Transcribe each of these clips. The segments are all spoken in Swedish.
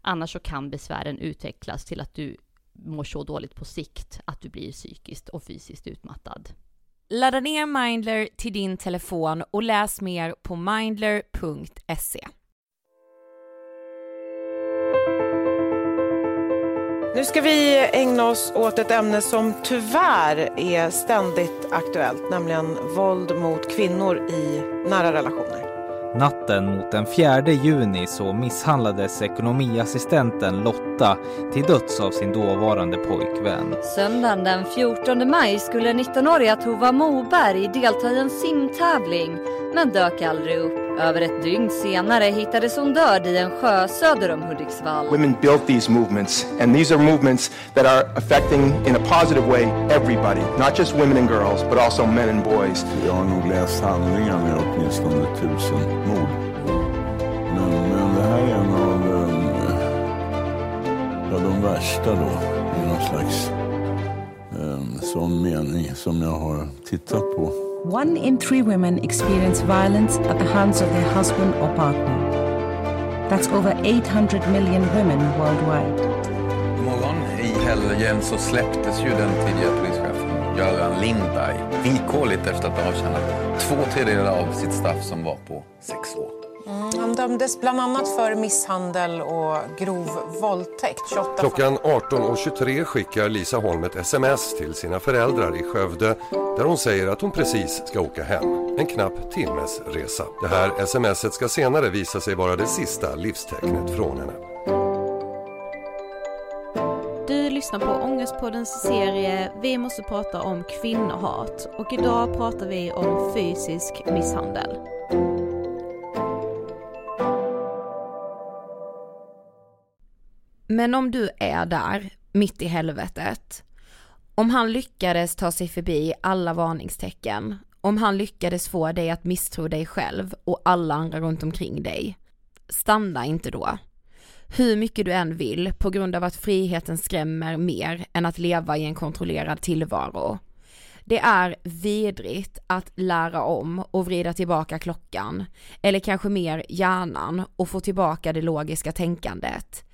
Annars så kan besvären utvecklas till att du mår så dåligt på sikt att du blir psykiskt och fysiskt utmattad. Ladda ner Mindler till din telefon och läs mer på mindler.se. Nu ska vi ägna oss åt ett ämne som tyvärr är ständigt aktuellt, nämligen våld mot kvinnor i nära relationer. Natten mot den 4 juni så misshandlades ekonomiassistenten Lotta till döds av sin dåvarande pojkvän. Söndagen den 14 maj skulle 19-åriga Tova Moberg delta i en simtävling men dök aldrig upp. Över ett dygn senare hittades hon död i en sjö söder om Hudiksvall. Women built these movements and these are movements that are affecting in a positive way everybody, not just women and girls but also men and boys. Jag har nog läst handlingarna i åtminstone tusen mord. Men, men det här är en av um, ja, de värsta då i någon slags um, sån mening som jag har tittat på. One in three women experience violence at the hands of their husband or partner. That's over 800 million women worldwide. morgon i helgen så släpptes ju den tidigare polischefen Göran Lindberg villkorligt efter att ha avtjänat två tredjedelar av sitt straff som var på sex år. Mm, han dömdes bland annat för misshandel och grov våldtäkt. 28 Klockan 18.23 skickar Lisa Holm ett sms till sina föräldrar i Skövde där hon säger att hon precis ska åka hem. En knapp timmes resa. Det här smset ska senare visa sig vara det sista livstecknet från henne. Du lyssnar på Ångestpoddens serie Vi måste prata om kvinnohat och idag pratar vi om fysisk misshandel. Men om du är där, mitt i helvetet, om han lyckades ta sig förbi alla varningstecken, om han lyckades få dig att misstro dig själv och alla andra runt omkring dig, stanna inte då. Hur mycket du än vill på grund av att friheten skrämmer mer än att leva i en kontrollerad tillvaro. Det är vidrigt att lära om och vrida tillbaka klockan, eller kanske mer hjärnan och få tillbaka det logiska tänkandet.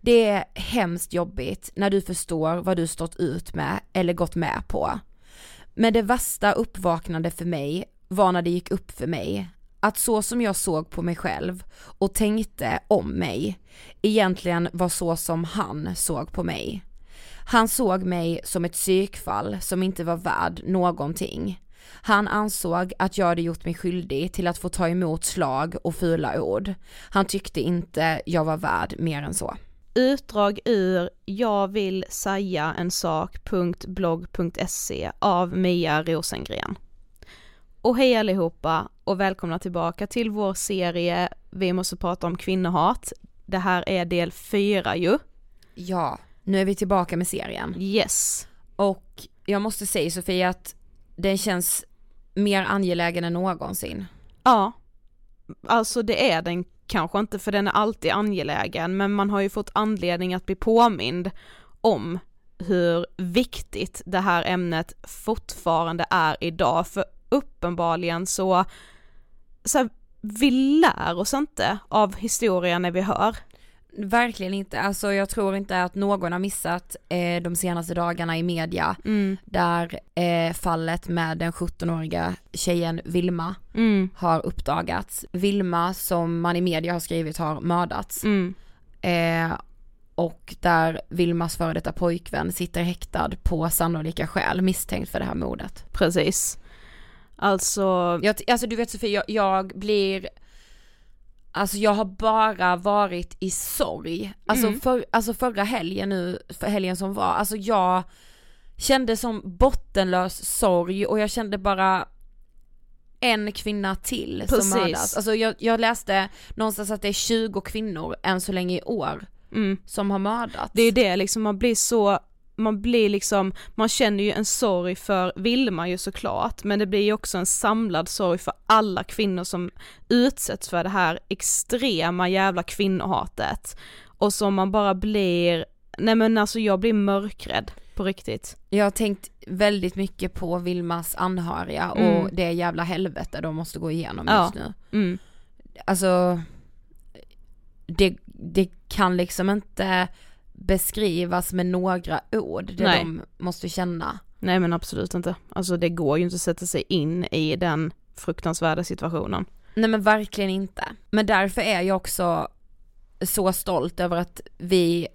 Det är hemskt jobbigt när du förstår vad du stått ut med eller gått med på. Men det värsta uppvaknande för mig var när det gick upp för mig att så som jag såg på mig själv och tänkte om mig egentligen var så som han såg på mig. Han såg mig som ett psykfall som inte var värd någonting. Han ansåg att jag hade gjort mig skyldig till att få ta emot slag och fula ord. Han tyckte inte jag var värd mer än så. Utdrag ur Jag vill säga en sak.blogg.se av Mia Rosengren. Och hej allihopa och välkomna tillbaka till vår serie Vi måste prata om kvinnohat. Det här är del fyra ju. Ja, nu är vi tillbaka med serien. Yes. Och jag måste säga Sofia att den känns mer angelägen än någonsin. Ja, alltså det är den kanske inte för den är alltid angelägen men man har ju fått anledning att bli påmind om hur viktigt det här ämnet fortfarande är idag för uppenbarligen så, så här, vi lär oss inte av historien när vi hör. Verkligen inte, alltså jag tror inte att någon har missat eh, de senaste dagarna i media mm. där eh, fallet med den 17-åriga tjejen Vilma mm. har uppdagats. Vilma som man i media har skrivit har mördats. Mm. Eh, och där Vilmas före detta pojkvän sitter häktad på sannolika skäl misstänkt för det här mordet. Precis. Alltså... Jag, alltså du vet Sofie, jag, jag blir Alltså jag har bara varit i sorg. Alltså, Mm. för, alltså förra helgen nu, för helgen som var, alltså jag kände som bottenlös sorg och jag kände bara en kvinna till Precis. som mördas. Alltså jag, jag läste någonstans att det är 20 kvinnor än så länge i år Mm. som har mördats. Det är det liksom, man blir så man blir liksom, man känner ju en sorg för Vilma ju såklart, men det blir ju också en samlad sorg för alla kvinnor som utsätts för det här extrema jävla kvinnohatet. Och som man bara blir, nej men alltså jag blir mörkrädd på riktigt. Jag har tänkt väldigt mycket på Vilmas anhöriga och Mm. det jävla helvete de måste gå igenom Ja. just nu. Mm. Alltså, det, det kan liksom inte beskrivas med några ord, det Nej. de måste känna. Nej men absolut inte. Alltså det går ju inte att sätta sig in i den fruktansvärda situationen. Nej men verkligen inte. Men därför är jag också så stolt över att vi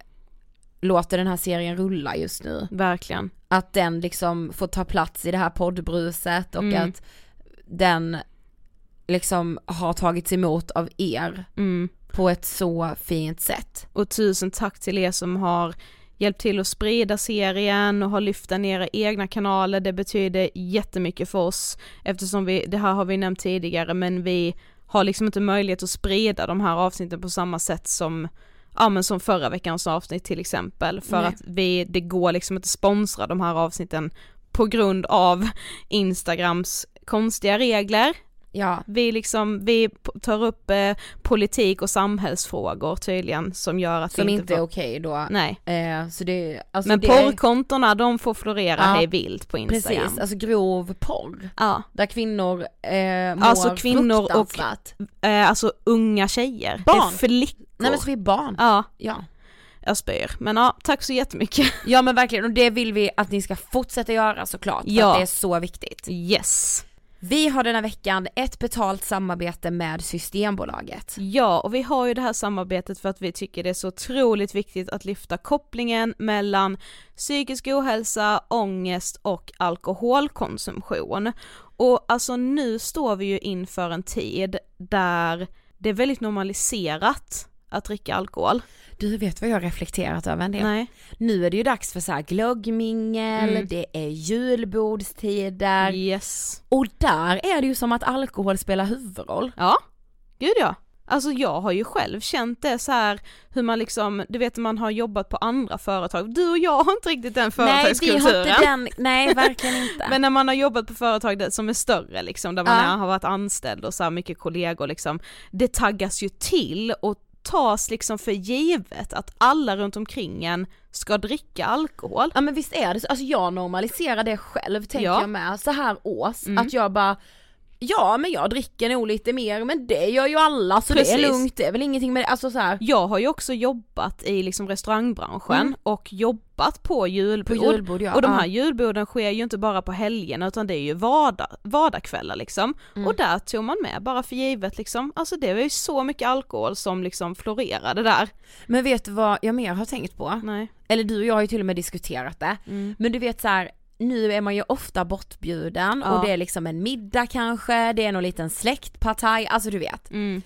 låter den här serien rulla just nu. Verkligen. Att den liksom får ta plats i det här poddbruset och Mm. att den liksom har tagits emot av er Mm. På ett så fint sätt. Och tusen tack till er som har hjälpt till att sprida serien och har lyft den i era egna kanaler. Det betyder jättemycket för oss eftersom vi, det här har vi nämnt tidigare, men vi har liksom inte möjlighet att sprida de här avsnitten på samma sätt som Ja men som förra veckans avsnitt till exempel för Nej. att vi, det går liksom inte sponsra de här avsnitten på grund av Instagrams konstiga regler. Ja. Vi liksom, vi tar upp eh, politik och samhällsfrågor tydligen som gör att Som vi inte är får... okej då. Nej. Eh, så det, alltså Men det porrkontona de får florera Ja, hej vilt på Instagram. Precis, alltså grov porr. Ja. Där kvinnor eh, mår Alltså kvinnor och, eh, alltså unga tjejer. Barn. Det är flickor. Nej men så vi är barn. Ja. Ja. Jag spyr. Men ja, tack så jättemycket. Ja men verkligen och det vill vi att ni ska fortsätta göra såklart för Ja. att det är så viktigt. Yes. Vi har denna veckan ett betalt samarbete med Systembolaget. Ja, och vi har ju det här samarbetet för att vi tycker det är så otroligt viktigt att lyfta kopplingen mellan psykisk ohälsa, ångest och alkoholkonsumtion. Och alltså nu står vi ju inför en tid där det är väldigt normaliserat att dricka alkohol. Du vet vad jag har reflekterat över en del? Nej. Nu är det ju dags för så här glöggmingel, Mm. det är julbordstider. Yes. Och där är det ju som att alkohol spelar huvudroll. Ja, gud ja. Alltså jag har ju själv känt det så här hur man liksom, du vet man har jobbat på andra företag, du och jag har inte riktigt den Nej vi företagskulturen. har inte den, nej verkligen inte. Men när man har jobbat på företag som är större liksom, där man Ja. har varit anställd och så mycket kollegor liksom, det taggas ju till och tas liksom för givet att alla runt omkring en ska dricka alkohol. Ja men visst är det så, alltså jag normaliserar det själv tänker Ja. jag med, så här års, Mm. att jag bara Ja men jag dricker nog lite mer men det gör ju alla så det Precis. är lugnt, det är väl ingenting med det, alltså så här. Jag har ju också jobbat i liksom restaurangbranschen Mm. och jobbat på julbord. På julbord, ja. Och de Ja. här julborden sker ju inte bara på helgerna utan det är ju vardag, vardagskvällar liksom. Mm. Och där tog man med bara för givet liksom, alltså det var ju så mycket alkohol som liksom florerade där. Men vet du vad jag mer har tänkt på? Nej. Eller du och jag har ju till och med diskuterat det. Mm. Men du vet så här, nu är man ju ofta bortbjuden Ja. och det är liksom en middag kanske, det är någon liten släktpartaj, alltså du vet. Mm.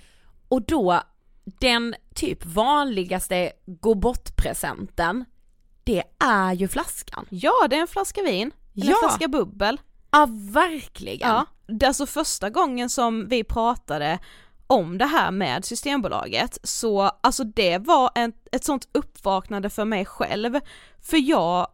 Och då, den typ vanligaste gå bort-presenten, det är ju flaskan. Ja, det är en flaska vin, eller en Ja. flaska bubbel. Ja verkligen. Ja, det är alltså första gången som vi pratade om det här med Systembolaget, så alltså det var en, ett sånt uppvaknande för mig själv, för jag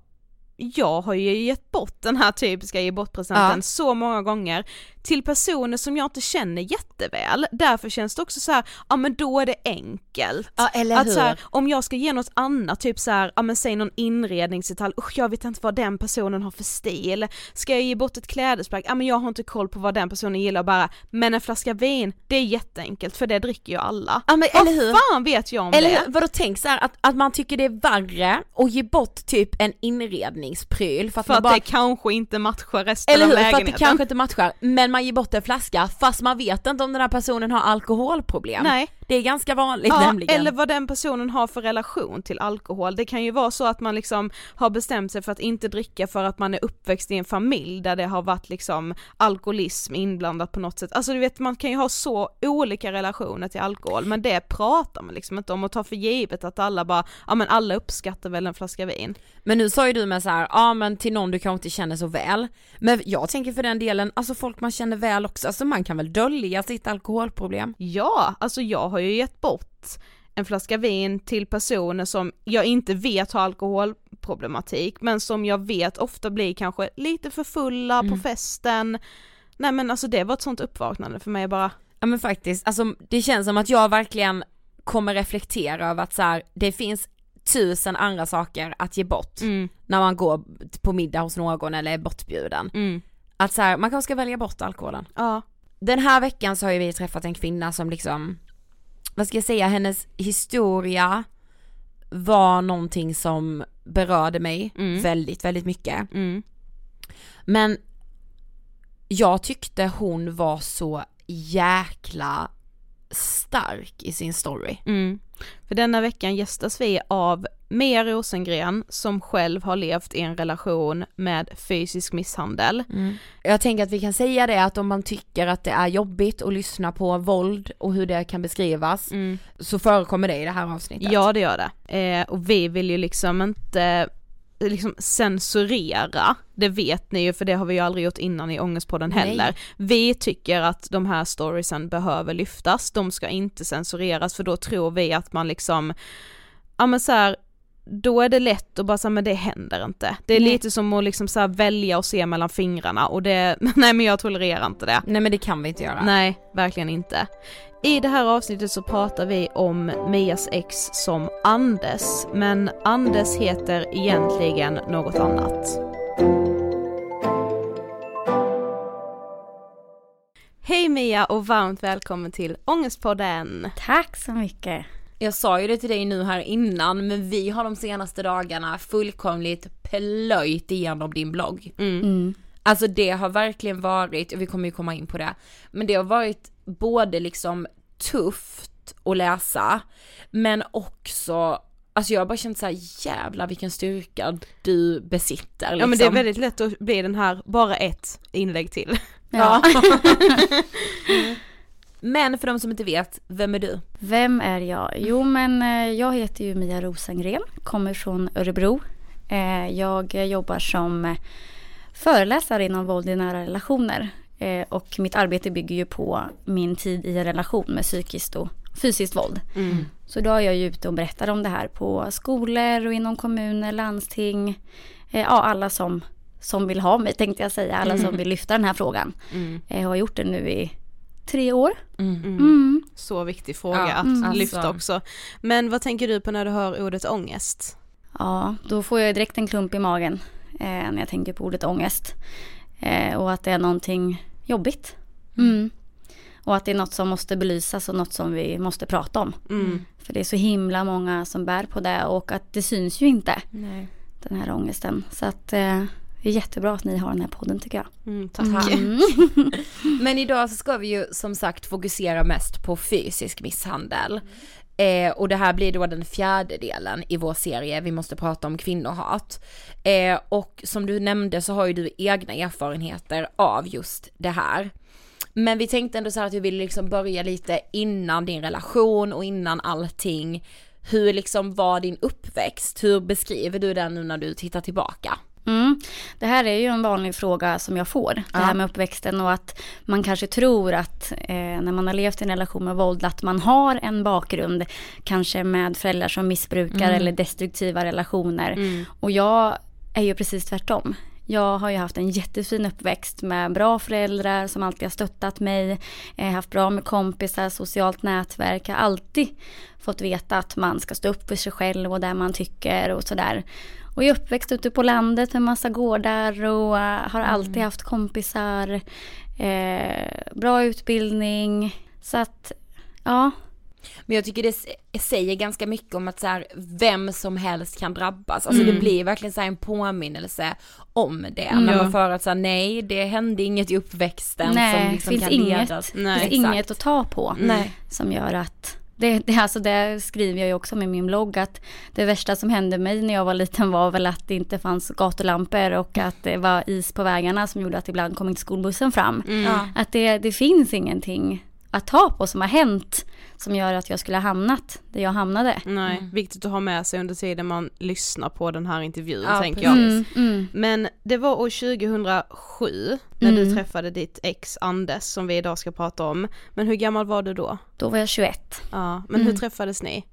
jag har ju gett bort den här typiska ge bort-presenten Ja. så många gånger till personer som jag inte känner jätteväl, därför känns det också så här, ja men då är det enkelt. Ja eller Att hur? så här, om jag ska ge något annat, typ så här, ja men säg någon inredningsdetalj, usch jag vet inte vad den personen har för stil. Ska jag ge bort ett klädesplagg, ja men jag har inte koll på vad den personen gillar bara, men en flaska vin, det är jätteenkelt för det dricker ju alla. Ja men Vad eller hur? fan vet jag om Eller det? hur? Vadå tänk så här att, att man tycker det är värre att ge bort typ en inredningspryl för att För att bara det kanske inte matchar resten Eller av hur? För att det lägenheten. kanske inte matchar, men man ger bort en flaska fast man vet inte om den här personen har alkoholproblem. Nej. Det är ganska vanligt Ja, nämligen. eller vad den personen har för relation till alkohol. Det kan ju vara så att man liksom har bestämt sig för att inte dricka för att man är uppväxt i en familj där det har varit liksom alkoholism inblandat på något sätt. Alltså du vet man kan ju ha så olika relationer till alkohol men det pratar man liksom inte om och tar för givet att alla bara, ja men alla uppskattar väl en flaska vin. Men nu sa ju du med så här, ja men till någon du kanske inte känner så väl. Men jag tänker för den delen, alltså folk man känner väl också, alltså man kan väl dölja sitt alkoholproblem? Ja, alltså jag har ju gett bort en flaska vin till personer som jag inte vet har drogproblematik men som jag vet ofta blir kanske lite för fulla på Mm. festen. Nej men alltså det var ett sånt uppvaknande för mig bara. Ja men faktiskt, alltså det känns som att jag verkligen kommer reflektera över att så här, det finns tusen andra saker att ge bort Mm. när man går på middag hos någon eller är bortbjuden. Mm. Att så här, man kanske ska välja bort alkoholen. Ja. Den här veckan så har ju vi träffat en kvinna som liksom, vad ska jag säga, hennes historia var någonting som berörde mig Mm. väldigt, väldigt mycket. Mm. Men jag tyckte hon var så jäkla stark i sin story. Mm. För denna veckan gästas vi av Mia Rosengren som själv har levt i en relation med fysisk misshandel. Jag tänker att vi kan säga det att om man tycker att det är jobbigt att lyssna på våld och hur det kan beskrivas så förekommer det i det här avsnittet. Ja det gör det. Eh, och vi vill ju liksom inte liksom censurera, det vet ni ju för det har vi ju aldrig gjort innan i Ångestpodden Nej. heller. Vi tycker att de här storiesen behöver lyftas, de ska inte censureras för då tror vi att man liksom, ja men så här, då är det lätt att bara säga men det händer inte. Det är Nej. lite som att liksom så välja och se mellan fingrarna och det, nej men jag tolererar inte det. Nej men det kan vi inte göra. Nej, verkligen inte. I det här avsnittet så pratar vi om Mias ex som Anders, men Anders heter egentligen något annat. Hej Mia och varmt välkommen till Ångestpodden! Tack så mycket! Jag sa ju det till dig nu här innan men vi har de senaste dagarna fullkomligt plöjt igenom din blogg. Mm. Alltså det har verkligen varit, och vi kommer ju komma in på det, men det har varit både liksom tufft att läsa men också Alltså jag har bara känt såhär jävlar vilken styrka du besitter liksom. Ja men det är väldigt lätt att bli den här, bara ett inlägg till. Ja. Men för de som inte vet, vem är du? Vem är jag? Jo men eh, jag heter ju Mia Rosengren, kommer från Örebro. Eh, Jag jobbar som eh, föreläsare inom våld i nära relationer. Och mitt arbete bygger ju på min tid i en relation med psykiskt och fysiskt våld. Mm. Så då är jag ju ute och berättar om det här på skolor och inom kommuner, landsting. Ja, alla som, som vill ha mig tänkte jag säga. Alla som Mm. vill lyfta den här frågan. Mm. Jag har gjort det nu i tre år. Mm. Mm. Så viktig fråga Ja, att mm. lyfta alltså. också. Men vad tänker du på när du hör ordet ångest? Ja, då får jag direkt en klump i magen eh, när jag tänker på ordet ångest. Eh, och att det är någonting jobbigt. Mm. Och att det är något som måste belysas och något som vi måste prata om. Mm. För det är så himla många som bär på det och att det syns ju inte. Nej. Den här ångesten. Så att eh, det är jättebra att ni har den här podden tycker jag. Mm, tack. Mm. Men idag så ska vi ju som sagt fokusera mest på fysisk misshandel. Eh, och det här blir då den fjärde delen i vår serie, vi måste prata om kvinnohat. Eh, och som du nämnde så har ju du egna erfarenheter av just det här. Men vi tänkte ändå så här att vi ville liksom börja lite innan din relation och innan allting. Hur liksom var din uppväxt? Hur beskriver du den nu när du tittar tillbaka? Mm. Det här är ju en vanlig fråga som jag får. Det här med uppväxten och att man kanske tror att eh, när man har levt i en relation med våld att man har en bakgrund kanske med föräldrar som missbrukar Mm. eller destruktiva relationer. Mm. Och jag är ju precis tvärtom. Jag har ju haft en jättefin uppväxt med bra föräldrar som alltid har stöttat mig. Jag har haft bra med kompisar, socialt nätverk. Jag har alltid fått veta att man ska stå upp för sig själv och där man tycker och sådär. Och jag är uppväxt ute på landet med massa gårdar och eh, har alltid haft kompisar. Eh, bra utbildning. Så att, ja. Men jag tycker det säger ganska mycket om att så här, vem som helst kan drabbas. Alltså Mm. det blir verkligen så en påminnelse om det. Mm. När man för att säga nej, det hände inget i uppväxten Nej, som liksom finns kan inget, leda. finns inget att ta på. Nej. Som gör att det, det, alltså det skriver jag ju också med min blogg att det värsta som hände mig när jag var liten var väl att det inte fanns gatulampor och att det var is på vägarna som gjorde att ibland kom inte skolbussen fram. Mm. Att det, det finns ingenting att ta på som har hänt som gör att jag skulle ha hamnat där jag hamnade. Nej, viktigt att ha med sig under tiden man lyssnar på den här intervjun Ja, tänker precis. jag. Mm, mm. Men det var år 2007 när du Mm. träffade ditt ex Anders som vi idag ska prata om. Men hur gammal var du då? Då var jag 21. Ja, men hur Mm. träffades ni?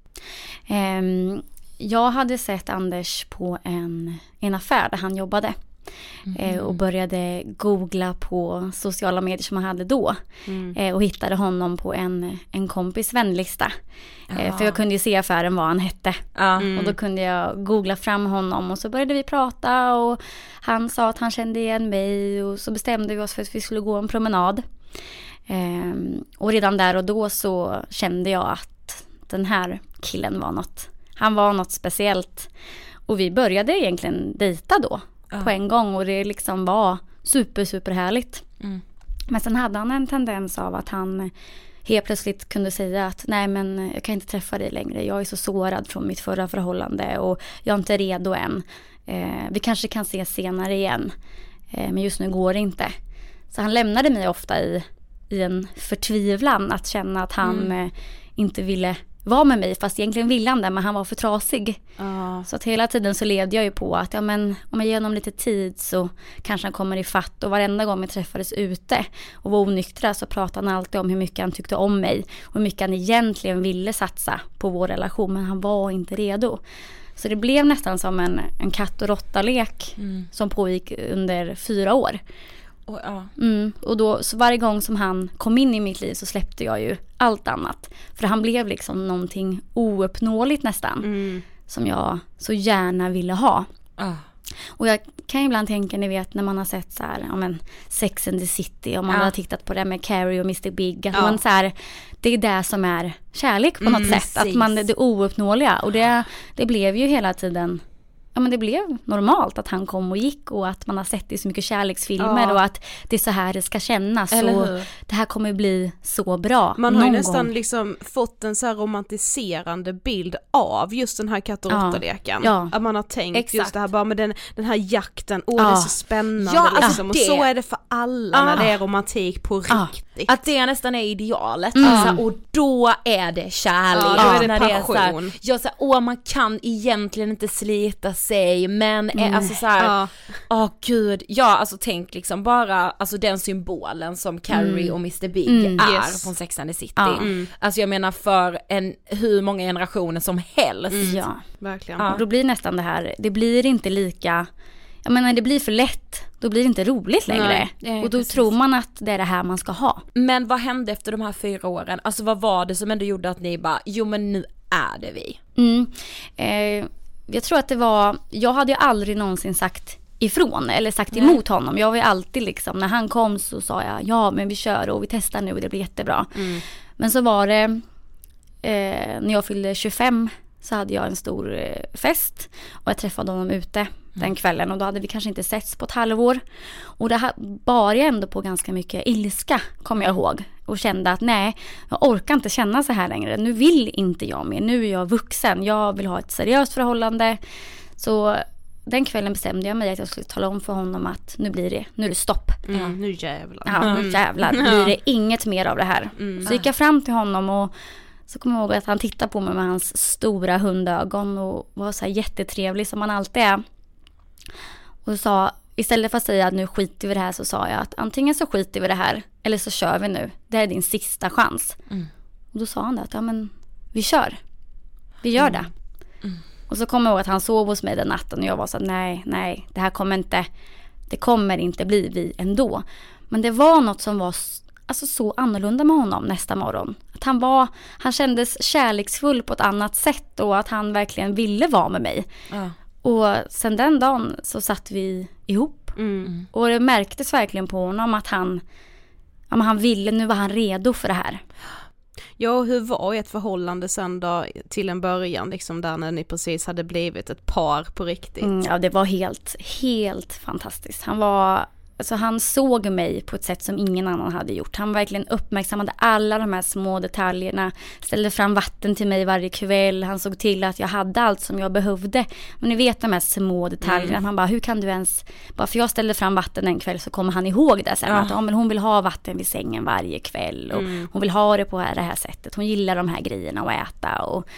Ehm, jag hade sett Anders på en, en affär där han jobbade. Eh, och började googla på sociala medier som han hade då. Mm. Eh, och hittade honom på en, en kompis vänlista. Eh, Ja. för jag kunde ju se i affären vad han hette. Ja. Mm. Och då kunde jag googla fram honom och så började vi prata och han sa att han kände igen mig och så bestämde vi oss för att vi skulle gå en promenad. Ehm, och redan där och då så kände jag att den här killen var något, han var något speciellt. Och vi började egentligen dejta då. På en gång och det liksom var super super härligt. Mm. Men sen hade han en tendens av att han helt plötsligt kunde säga att nej men jag kan inte träffa dig längre. Jag är så sårad från mitt förra förhållande och jag är inte redo än. Eh, vi kanske kan ses senare igen. Eh, men just nu går det inte. Så han lämnade mig ofta i, i en förtvivlan att känna att han Mm. eh, inte ville vara med mig fast egentligen ville han det men han var för trasig. Ja. Så att hela tiden så levde jag ju på att ja men om jag ger honom lite tid så kanske han kommer i fatt och varenda gång vi träffades ute och var onyktra så pratade han alltid om hur mycket han tyckte om mig och hur mycket han egentligen ville satsa på vår relation men han var inte redo. Så det blev nästan som en, en katt och råtta-lek Mm. som pågick under fyra år. Och, ja. Mm, och då, så varje gång som han kom in i mitt liv så släppte jag ju allt annat. För han blev liksom någonting ouppnåeligt nästan. Mm. Som jag så gärna ville ha. Ah. Och jag kan ibland tänka, ni vet när man har sett så här, ja men Sex and the City och man Ja. har tittat på det med Carrie och Mr Big. Att Ja. man så här, det är det som är kärlek på Mm, något sätt. Att precis. man, det ouppnåeliga. Och det, det blev ju hela tiden Ja men det blev normalt att han kom och gick och att man har sett det i så mycket kärleksfilmer Ja. och att det är så här det ska kännas. Eller och hur? det här kommer bli så bra. Man har ju nästan gång. liksom fått en så här romantiserande bild av just den här katt och Ja. råtta-leken. Ja. Att man har tänkt Exakt. just det här bara med den, den här jakten, åh Ja. det är så spännande Ja, alltså liksom. Och det- så är det för alla Ah. när det är romantik på Ah. riktigt. Att det nästan är idealet, Mm. alltså, och då är det kärlek. Ja, då är det när är så här, passion. ja, så här, åh man kan egentligen inte slita sig men är, Mm. alltså så här, Ja. åh gud, ja alltså tänk liksom bara alltså den symbolen som Carrie Mm. och Mr Big Mm, är yes. från Sex and the City. Ja. Mm. Alltså jag menar för en, hur många generationer som helst. Ja. Verkligen. Ja. Och då blir nästan det här, det blir inte lika, jag menar det blir för lätt, då blir det inte roligt längre. Nej, och då precis. tror man att det är det här man ska ha. Men vad hände efter de här fyra åren? Alltså vad var det som ändå gjorde att ni bara, jo men nu är det vi. Mm. Eh, jag tror att det var, jag hade ju aldrig någonsin sagt ifrån eller sagt emot honom. Jag var ju alltid liksom, när han kom så sa jag ja men vi kör och vi testar nu och det blir jättebra. Men så var det, eh, när jag fyllde 25 så hade jag en stor eh, fest och jag träffade honom ute den kvällen och då hade vi kanske inte setts på ett halvår. Och det här bar jag ändå på ganska mycket ilska, kommer jag ihåg. Och kände att nej, jag orkar inte känna så här längre. Nu vill inte jag mer, nu är jag vuxen. Jag vill ha ett seriöst förhållande. Så den kvällen bestämde jag mig att jag skulle tala om för honom att nu blir det, nu är det stopp. Mm, nu jävlar. Ja, nu jävlar blir det inget mer av det här. Mm. Så gick jag fram till honom och så kommer jag ihåg att han tittade på mig med hans stora hundögon och var så här jättetrevlig som han alltid är. Och sa, istället för att säga att nu skiter vi i det här så sa jag att antingen så skiter vi i det här eller så kör vi nu. Det är din sista chans. Mm. Och då sa han det att ja men vi kör. Vi gör det. Och så kommer jag ihåg att han sov hos mig den natten och jag var så att nej, nej, det här kommer inte, det kommer inte bli vi ändå. Men det var något som var alltså, så annorlunda med honom nästa morgon. Att han var, han kändes kärleksfull på ett annat sätt och att han verkligen ville vara med mig. Ja. Och sen den dagen så satt vi ihop. Mm. Och det märktes verkligen på honom att han, ja, han ville, nu var han redo för det här. Ja, och hur var ert förhållande sen då till en början, liksom där när ni precis hade blivit ett par på riktigt? Mm, ja, det var helt, helt fantastiskt. Han var, alltså han såg mig på ett sätt som ingen annan hade gjort. Han verkligen uppmärksammade alla de här små detaljerna, ställde fram vatten till mig varje kväll, han såg till att jag hade allt som jag behövde. Men ni vet de här små detaljerna, Mm. man bara hur kan du ens, bara för jag ställde fram vatten en kväll så kommer han ihåg det sen. Ja. Att ja, men hon vill ha vatten vid sängen varje kväll och Mm. hon vill ha det på det här sättet. Hon gillar de här grejerna att äta och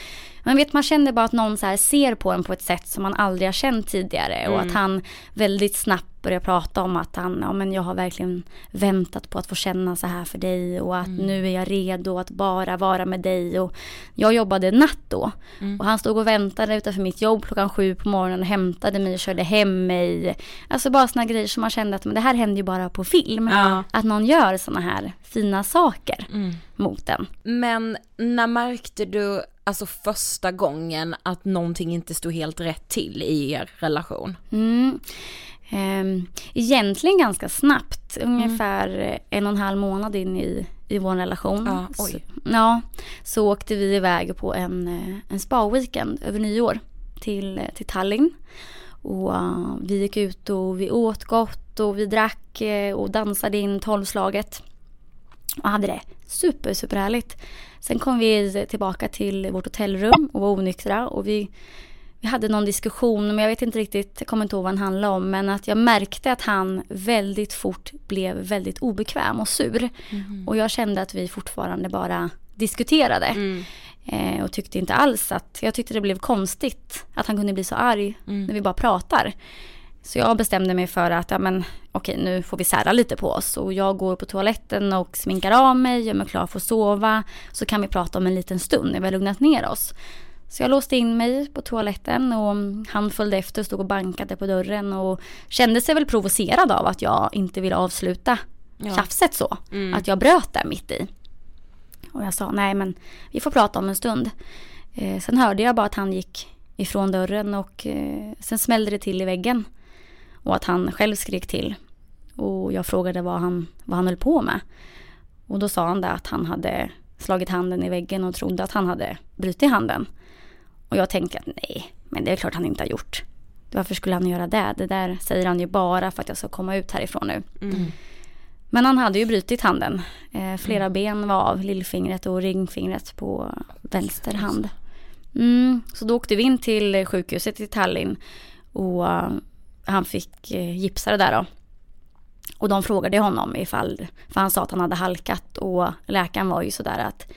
man vet man kände bara att någon så ser på en på ett sätt som man aldrig har känt tidigare och Mm. att han väldigt snabbt började prata om att han, ja men jag har verkligen väntat på att få känna så här för dig och att Mm. nu är jag redo att bara vara med dig. Och jag jobbade natt då Mm. och han stod och väntade utanför mitt jobb klockan sju på morgonen och hämtade mig och körde hem mig. Alltså bara såna grejer som man kände att men det här händer ju bara på film. Ja. Att någon gör såna här fina saker Mm. mot en. Men när märkte du, alltså första gången att någonting inte stod helt rätt till i er relation? Mm. Ehm, egentligen ganska snabbt, ungefär en och en halv månad in i, i vår relation. Ja, oj. Så, ja, så åkte vi iväg på en, eh, en spa-weekend över nyår till, till Tallinn. Och eh, vi gick ut och vi åt gott och vi drack eh, och dansade in tolvslaget. Och hade det super, super härligt. Sen kom vi tillbaka till vårt hotellrum och var onyktra och vi vi hade någon diskussion, men jag vet inte riktigt, jag kommer inte ihåg vad den handlade om, men att jag märkte att han väldigt fort blev väldigt obekväm och sur. Och jag kände att vi fortfarande bara diskuterade. Eh, och tyckte inte alls att, jag tyckte det blev konstigt att han kunde bli så arg när vi bara pratar. Så jag bestämde mig för att, ja men okej nu får vi sära lite på oss. Och jag går på toaletten och sminkar av mig, gör mig klar för att sova. Så kan vi prata om en liten stund när vi har lugnat ner oss. Så jag låste in mig på toaletten och han följde efter och stod och bankade på dörren och kände sig väl provocerad av att jag inte ville avsluta Ja. tjafset så. Mm. Att jag bröt där mitt i. Och jag sa nej men vi får prata om en stund. Eh, sen hörde jag bara att han gick ifrån dörren och eh, sen smällde det till i väggen. Och att han själv skrek till. Och jag frågade vad han, vad han höll på med. Och då sa han det att han hade slagit handen i väggen och trodde att han hade brutit handen. Och jag tänkte att nej, men det är klart han inte har gjort. Varför skulle han göra det? Det där säger han ju bara för att jag ska komma ut härifrån nu. Mm. Men han hade ju brutit handen. Eh, flera ben var av, lillfingret och ringfingret på vänster hand. Mm, så då åkte vi in till sjukhuset i Tallinn och eh, han fick eh, gipsa det där då. Och de frågade honom ifall, för han sa att han hade halkat och läkaren var ju sådär att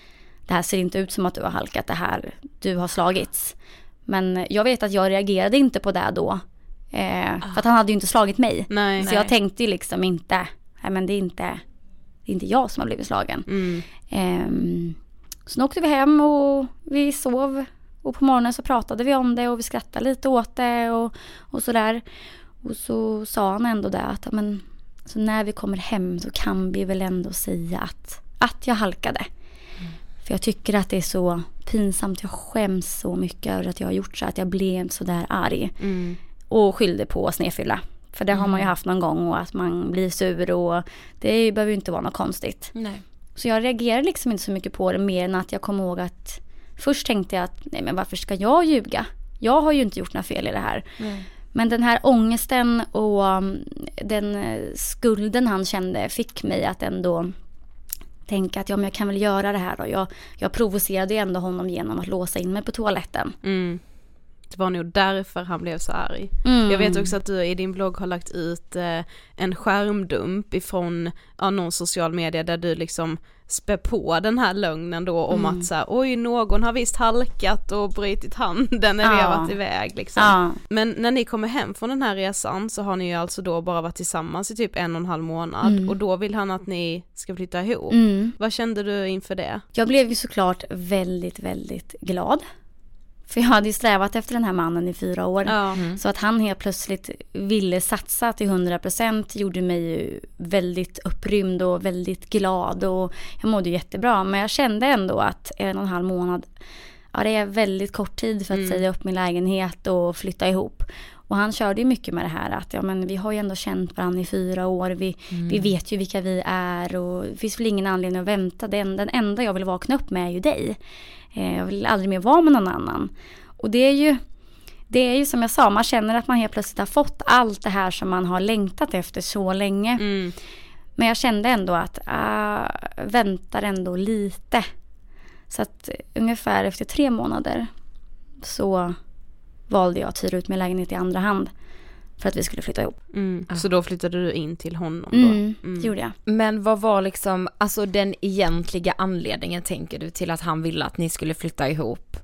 det här ser inte ut som att du har halkat, det här, du har slagits. Men jag vet att jag reagerade inte på det då. Eh, För att han hade ju inte slagit mig. Nej. Så Nej. jag tänkte ju liksom inte, nej men det är inte, det är inte jag som har blivit slagen. Mm. Ehm, sen åkte vi hem och vi sov. Och på morgonen så pratade vi om det och vi skrattade lite åt det och, och sådär. Och så sa han ändå det att men, så när vi kommer hem så kan vi väl ändå säga att, att jag halkade. För jag tycker att det är så pinsamt. Jag skäms så mycket över att jag har gjort så. Att jag blev så där arg. Mm. Och skyllde på snedfylla. För det har man ju haft någon gång och att man blir sur och det behöver ju inte vara något konstigt. Nej. Så jag reagerade liksom inte så mycket på det mer än att jag kom ihåg att först tänkte jag att nej men varför ska jag ljuga? Jag har ju inte gjort några fel i det här. Men den här ångesten och um, den eh, skulden han kände fick mig att ändå tänka att ja men jag kan väl göra det här då. Jag, jag provocerade ju ändå honom genom att låsa in mig på toaletten. Mm. Det var nog därför han blev så arg. Mm. Jag vet också att du i din blogg har lagt ut eh, en skärmdump ifrån ja, någon social media där du liksom spär på den här lögnen då om Mm. att så här, oj någon har visst halkat och brutit handen vi Ja. varit iväg liksom. Ja. Men när ni kommer hem från den här resan så har ni ju alltså då bara varit tillsammans i typ en och en halv månad Mm. och då vill han att ni ska flytta ihop. Mm. Vad kände du inför det? Jag blev ju såklart väldigt, väldigt glad. För jag hade ju strävat efter den här mannen i fyra år. Ja. Så att han helt plötsligt ville satsa till 100% gjorde mig ju väldigt upprymd och väldigt glad. Och jag mådde jättebra. Men jag kände ändå att en och en halv månad, ja det är väldigt kort tid för att Mm. säga upp min lägenhet och flytta ihop. Och han körde ju mycket med det här att ja, men vi har ju ändå känt varandra i fyra år. Vi, vi vet ju vilka vi är och det finns väl ingen anledning att vänta. Den, den enda jag vill vakna upp med är ju dig. Eh, jag vill aldrig mer vara med någon annan. Och det är ju det är ju som jag sa, man känner att man helt plötsligt har fått allt det här som man har längtat efter så länge. Mm. Men jag kände ändå att, ah, väntar ändå lite. Så att eh, ungefär efter tre månader så valde jag att hyra ut min lägenhet i andra hand. För att vi skulle flytta ihop. Mm. Så då flyttade du in till honom då? Mm, det gjorde jag. Men vad var liksom, alltså den egentliga anledningen tänker du till att han ville att ni skulle flytta ihop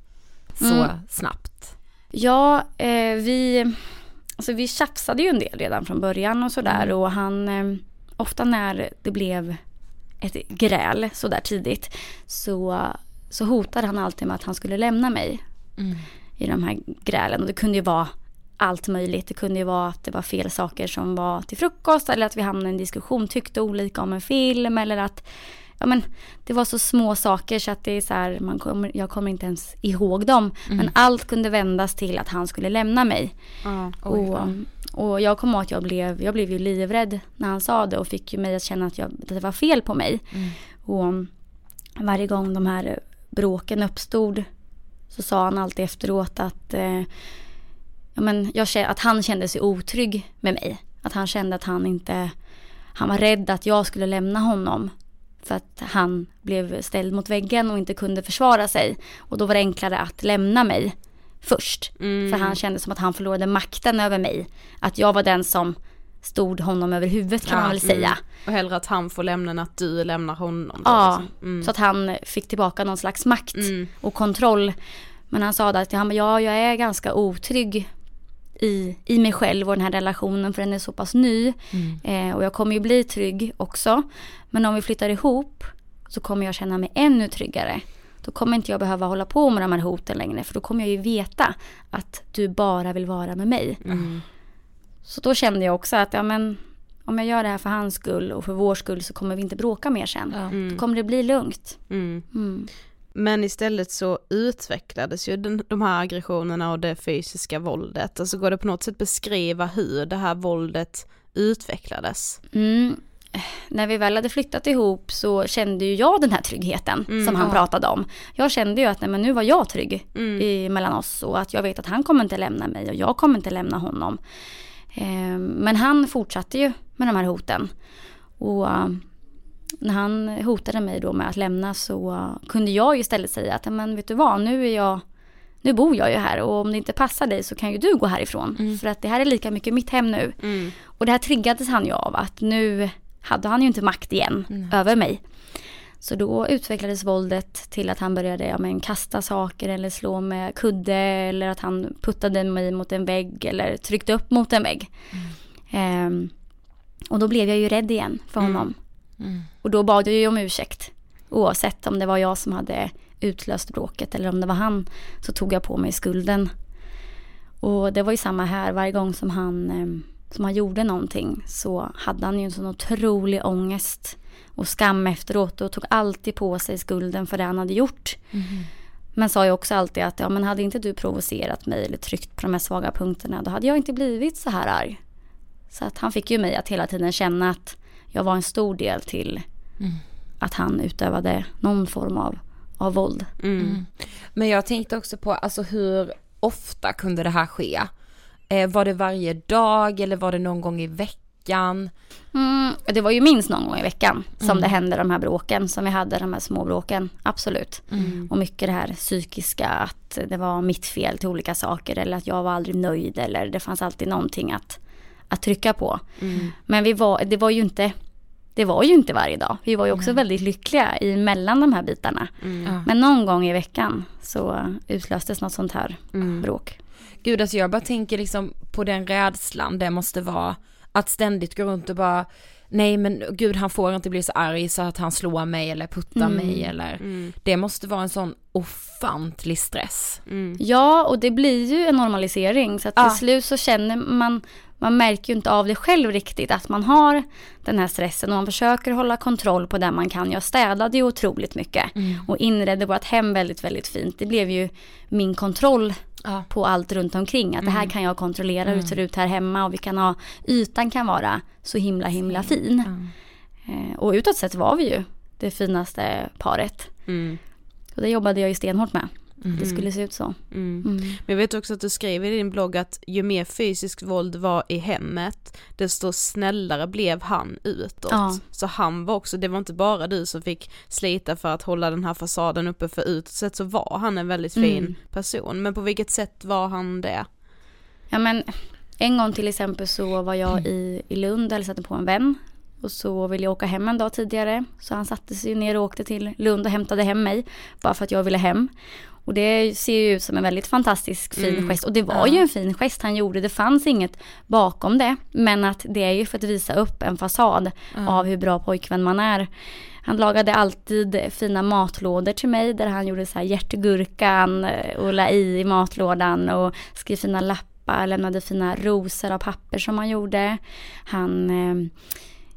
så Mm. snabbt? Ja, eh, vi... alltså vi tjafsade ju en del redan från början och sådär Mm. och han, eh, ofta när det blev ett gräl sådär tidigt så, så hotade han alltid med att han skulle lämna mig Mm. I de här grälen och det kunde ju vara allt möjligt. Det kunde ju vara att det var fel saker som var till frukost eller att vi hamnade i en diskussion, tyckte olika om en film eller att Ja men det var så små saker så att det är så här, man kommer, jag kommer inte ens ihåg dem. Mm. Men allt kunde vändas till att han skulle lämna mig. Ja. Och, och jag kommer ihåg att jag blev, jag blev ju livrädd när han sa det och fick ju mig att känna att, jag, att det var fel på mig. Mm. Och varje gång de här bråken uppstod så sa han alltid efteråt att, eh, ja, men jag, att han kände sig otrygg med mig. Att han kände att han inte, han var rädd att jag skulle lämna honom. För att han blev ställd mot väggen och inte kunde försvara sig. Och då var det enklare att lämna mig först. Mm. För han kände som att han förlorade makten över mig. Att jag var den som stod honom över huvudet kan man väl säga. Mm. Och hellre att han får lämna än att du lämnar honom. då, Ja, liksom. Mm. så att han fick tillbaka någon slags makt och kontroll. Men han sa att han ja, jag är ganska otrygg i, i mig själv och den här relationen för den är så pass ny. Eh, och jag kommer ju bli trygg också. Men om vi flyttar ihop så kommer jag känna mig ännu tryggare. Då kommer inte jag behöva hålla på med de här hoten längre för då kommer jag ju veta att du bara vill vara med mig. Mm. Så då kände jag också att ja, men, om jag gör det här för hans skull och för vår skull så kommer vi inte bråka mer sen. Mm. Då kommer det bli lugnt. Men istället så utvecklades ju den, de här aggressionerna och det fysiska våldet. Alltså går det på något sätt beskriva hur det här våldet utvecklades? Mm. När vi väl hade flyttat ihop så kände ju jag den här tryggheten Mm, som han ja. pratade om. Jag kände ju att nej, men nu var jag trygg Mm. i, mellan oss och att jag vet att han kommer inte lämna mig och jag kommer inte lämna honom. Eh, men han fortsatte ju med de här hoten. Och när han hotade mig då med att lämna så kunde jag ju istället säga att men vet du vad, nu är jag nu bor jag ju här och om det inte passar dig så kan ju du gå härifrån. För att det här är lika mycket mitt hem nu. Mm. Och det här triggades han ju av att nu hade han ju inte makt igen över mig. Så då utvecklades våldet till att han började ja, men, kasta saker eller slå med kudde eller att han puttade mig mot en vägg eller tryckte upp mot en vägg. Ehm, och då blev jag ju rädd igen för honom. Och då bad jag ju om ursäkt. Oavsett om det var jag som hade utlöst bråket eller om det var han så tog jag på mig skulden. Och det var ju samma här varje gång som han, eh, som han gjorde någonting så hade han ju en sån otrolig ångest och skam efteråt och tog alltid på sig skulden för det han hade gjort. Men sa ju också alltid att ja, men hade inte du provocerat mig eller tryckt på de här svaga punkterna då hade jag inte blivit så här arg. Så att han fick ju mig att hela tiden känna att jag var en stor del till att han utövade någon form av, av våld. Mm. Men jag tänkte också på, alltså hur ofta kunde det här ske? Eh, var det varje dag eller var det någon gång i veckan? Mm, det var ju minst någon gång i veckan som Mm. det hände de här bråken som vi hade, de här små bråken. Absolut. Mm. Och mycket det här psykiska, att det var mitt fel till olika saker eller att jag var aldrig nöjd eller det fanns alltid någonting att, att trycka på. Mm. Men vi var, det var ju inte det var ju inte varje dag. Vi var ju också väldigt lyckliga i mellan de här bitarna. Mm. Men någon gång i veckan så utlöstes något sånt här Mm. bråk. Gud alltså jag bara tänker liksom på den rädslan det måste vara att ständigt gå runt och bara nej men gud han får inte bli så arg så att han slår mig eller puttar Mm. mig eller Mm. det måste vara en sån ofantlig stress. Ja, och det blir ju en normalisering. Så att till Ja. slut så känner man, man märker ju inte av det själv riktigt att man har den här stressen och man försöker hålla kontroll på det man kan. Jag städade ju otroligt mycket och inredde vårt hem väldigt, väldigt fint. Det blev ju min kontroll på allt runt omkring. Att det här kan jag kontrollera hur det ser ut här hemma och vi kan ha, ytan kan vara så himla, himla fin. Eh, Och utåt sett var vi ju det finaste paret. Mm. Och det jobbade jag ju stenhårt med. Mm. Det skulle se ut så. Mm. Mm. Men jag vet också att du skriver i din blogg att ju mer fysiskt våld var i hemmet, desto snällare blev han utåt. Ja. Så han var också, det var inte bara du som fick slita för att hålla den här fasaden uppe för utåt sett så var han en väldigt fin Mm. person. Men på vilket sätt var han det? Ja men en gång till exempel så var jag i, i Lund och hälsade på en vän. Och så ville jag åka hem en dag tidigare. Så han satte sig ner och åkte till Lund och hämtade hem mig. Bara för att jag ville hem. Och det ser ju ut som en väldigt fantastisk fin Mm. gest. Och det var Ja. ju en fin gest han gjorde. Det fanns inget bakom det. Men att det är ju för att visa upp en fasad Ja. av hur bra pojkvän man är. Han lagade alltid fina matlådor till mig där han gjorde så här hjärtgurkan eh, och la i i matlådan och skrev fina lappar, lämnade fina rosor av papper som han gjorde. Han, eh,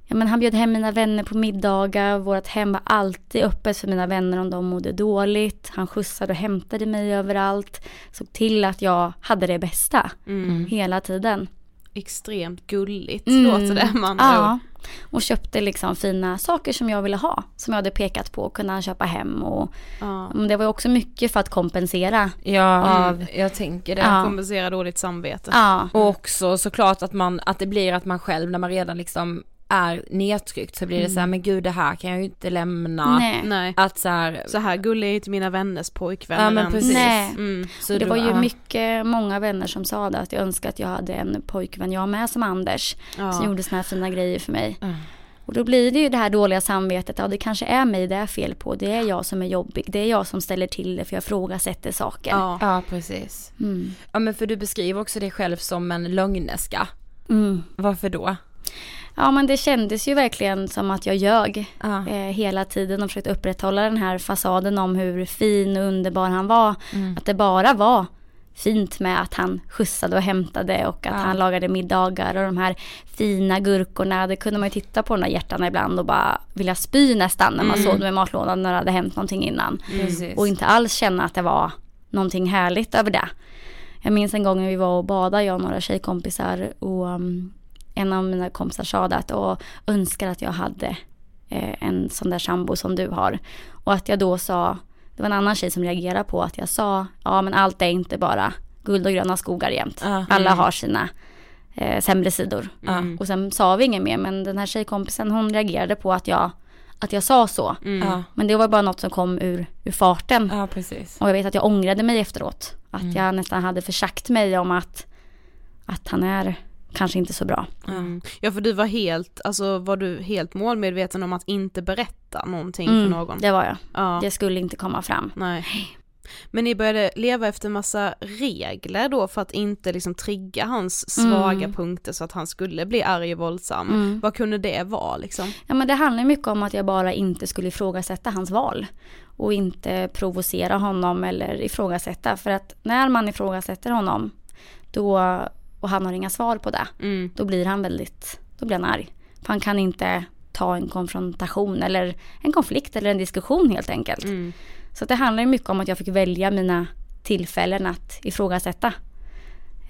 ja, men han bjöd hem mina vänner på middagar, vårt hem var alltid öppet för mina vänner om de mådde dåligt. Han skjutsade och hämtade mig överallt, såg till att jag hade det bästa Mm. hela tiden. Extremt gulligt Mm. låter det man Ja, och köpte liksom fina saker som jag ville ha. Som jag hade pekat på och kunde han köpa hem. Och, Ja. Men det var ju också mycket för att kompensera. Ja, av, jag tänker det. Ja. Kompensera dåligt samvete. Ja. Och också såklart att man, att det blir att man själv när man redan liksom är nedtryckt så blir det Mm. så här, men gud det här kan jag ju inte lämna. Nej. Att så här, Så här gullig är inte mina vänners pojkvänner Ja, men precis. Nej. Mm. Det då- var ju mycket, många vänner som sa det. Att jag önskar att jag hade en pojkvän jag med som Anders. Ja. Som gjorde såna här fina grejer för mig. Mm. Och då blir det ju det här dåliga samvetet. Ja det kanske är mig det är fel på. Det är jag som är jobbig. Det är jag som ställer till det för jag ifrågasätter saker. Ja. Ja, precis. Mm. Ja men för du beskriver också dig själv som en lögneska. Mm. Varför då? Ja men det kändes ju verkligen som att jag ljög Ja. eh, hela tiden och försökte upprätthålla den här fasaden om hur fin och underbar han var. Mm. Att det bara var fint med att han skjutsade och hämtade och att Ja. han lagade middagar och de här fina gurkorna. Det kunde man ju titta på de där hjärtarna ibland och bara vilja spy nästan när man Mm. såg dem i matlådan när det hade hänt någonting innan. Precis. Och inte alls känna att det var någonting härligt över det. Jag minns en gång när vi var och badade, jag och några tjejkompisar och um, en av mina kompisar sa det att och önskar att jag hade eh, en sån där sambo som du har. Och att jag då sa, det var en annan tjej som reagerade på att jag sa, ja men allt är inte bara guld och gröna skogar jämt. Alla Mm. har sina eh, sämre sidor. Mm. Och sen sa vi inget mer men den här tjejkompisen hon reagerade på att jag, att jag sa så. Ja. Men det var bara något som kom ur, ur farten. ja, precis. Och jag vet att jag ångrade mig efteråt. Att Mm. jag nästan hade försagt mig om att, att han är kanske inte så bra. Mm. Ja för du var helt, alltså var du helt målmedveten om att inte berätta någonting Mm, för någon? Det var jag. Ja. Det skulle inte komma fram. Nej. Men ni började leva efter massa regler då för att inte liksom trigga hans svaga Mm. punkter så att han skulle bli arg och våldsam. Mm. Vad kunde det vara liksom? Ja men det handlar mycket om att jag bara inte skulle ifrågasätta hans val. Och inte provocera honom eller ifrågasätta. För att när man ifrågasätter honom då, och han har inga svar på det. Mm. Då blir han väldigt, då blir han arg. För han kan inte ta en konfrontation eller en konflikt eller en diskussion helt enkelt. Mm. Så det handlar ju mycket om att jag fick välja mina tillfällen att ifrågasätta.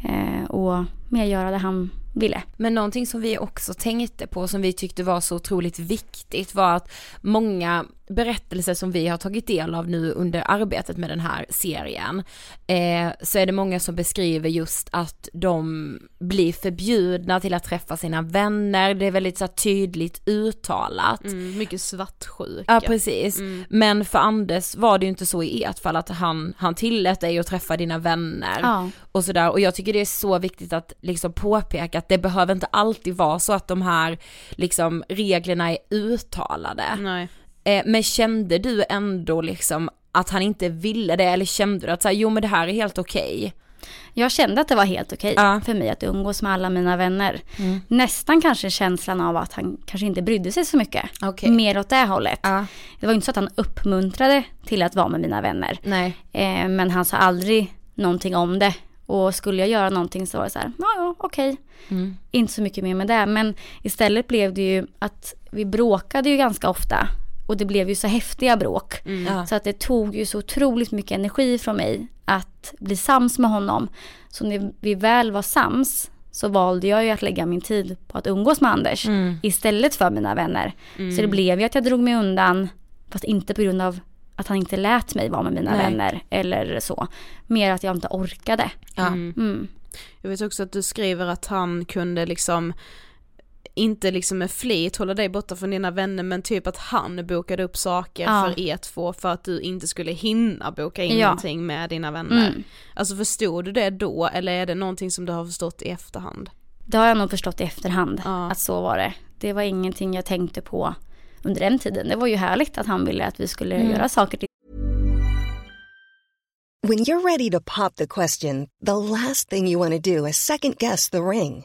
Eh, och mer göra det han ville. Men någonting som vi också tänkte på som vi tyckte var så otroligt viktigt var att många berättelser som vi har tagit del av nu under arbetet med den här serien eh, så är det många som beskriver just att de blir förbjudna till att träffa sina vänner, det är väldigt så här, tydligt uttalat. Mm, mycket svartsjuka. Ja precis. Mm. Men för Anders var det ju inte så i ert fall att han, han tillät dig att träffa dina vänner Ja. och sådär och jag tycker det är så viktigt att liksom påpeka att det behöver inte alltid vara så att de här liksom reglerna är uttalade. Nej. Eh, men kände du ändå liksom att han inte ville det eller kände du att så här, jo men det här är helt okej? Jag kände att det var helt okej Ja. för mig att umgås med alla mina vänner. Mm. Nästan kanske känslan av att han kanske inte brydde sig så mycket. Okej. Mer åt det hållet. Ja. Det var inte så att han uppmuntrade till att vara med mina vänner. Eh, men han sa aldrig någonting om det. Och skulle jag göra någonting så var det så här, ja ja okej. Mm. Inte så mycket mer med det. Men istället blev det ju att vi bråkade ju ganska ofta. Och det blev ju så häftiga bråk. Ja. Så att det tog ju så otroligt mycket energi från mig att bli sams med honom. Så när vi väl var sams så valde jag ju att lägga min tid på att umgås med Anders Mm. istället för mina vänner. Mm. Så det blev ju att jag drog mig undan, fast inte på grund av att han inte lät mig vara med mina Nej. vänner eller så. Mer att jag inte orkade. Ja. Mm. Mm. Jag vet också att du skriver att han kunde liksom inte liksom med flit hålla dig borta från dina vänner men typ att han bokade upp saker Ja. för er två för att du inte skulle hinna boka in Ja. någonting med dina vänner. Mm. Alltså förstod du det då eller är det någonting som du har förstått i efterhand? Det har jag nog förstått i efterhand Ja. att så var det. det var ingenting jag tänkte på under den tiden. Det var ju härligt att han ville att vi skulle Mm. göra saker When you're ready to pop the question, the last thing you want to do is second guess the ring.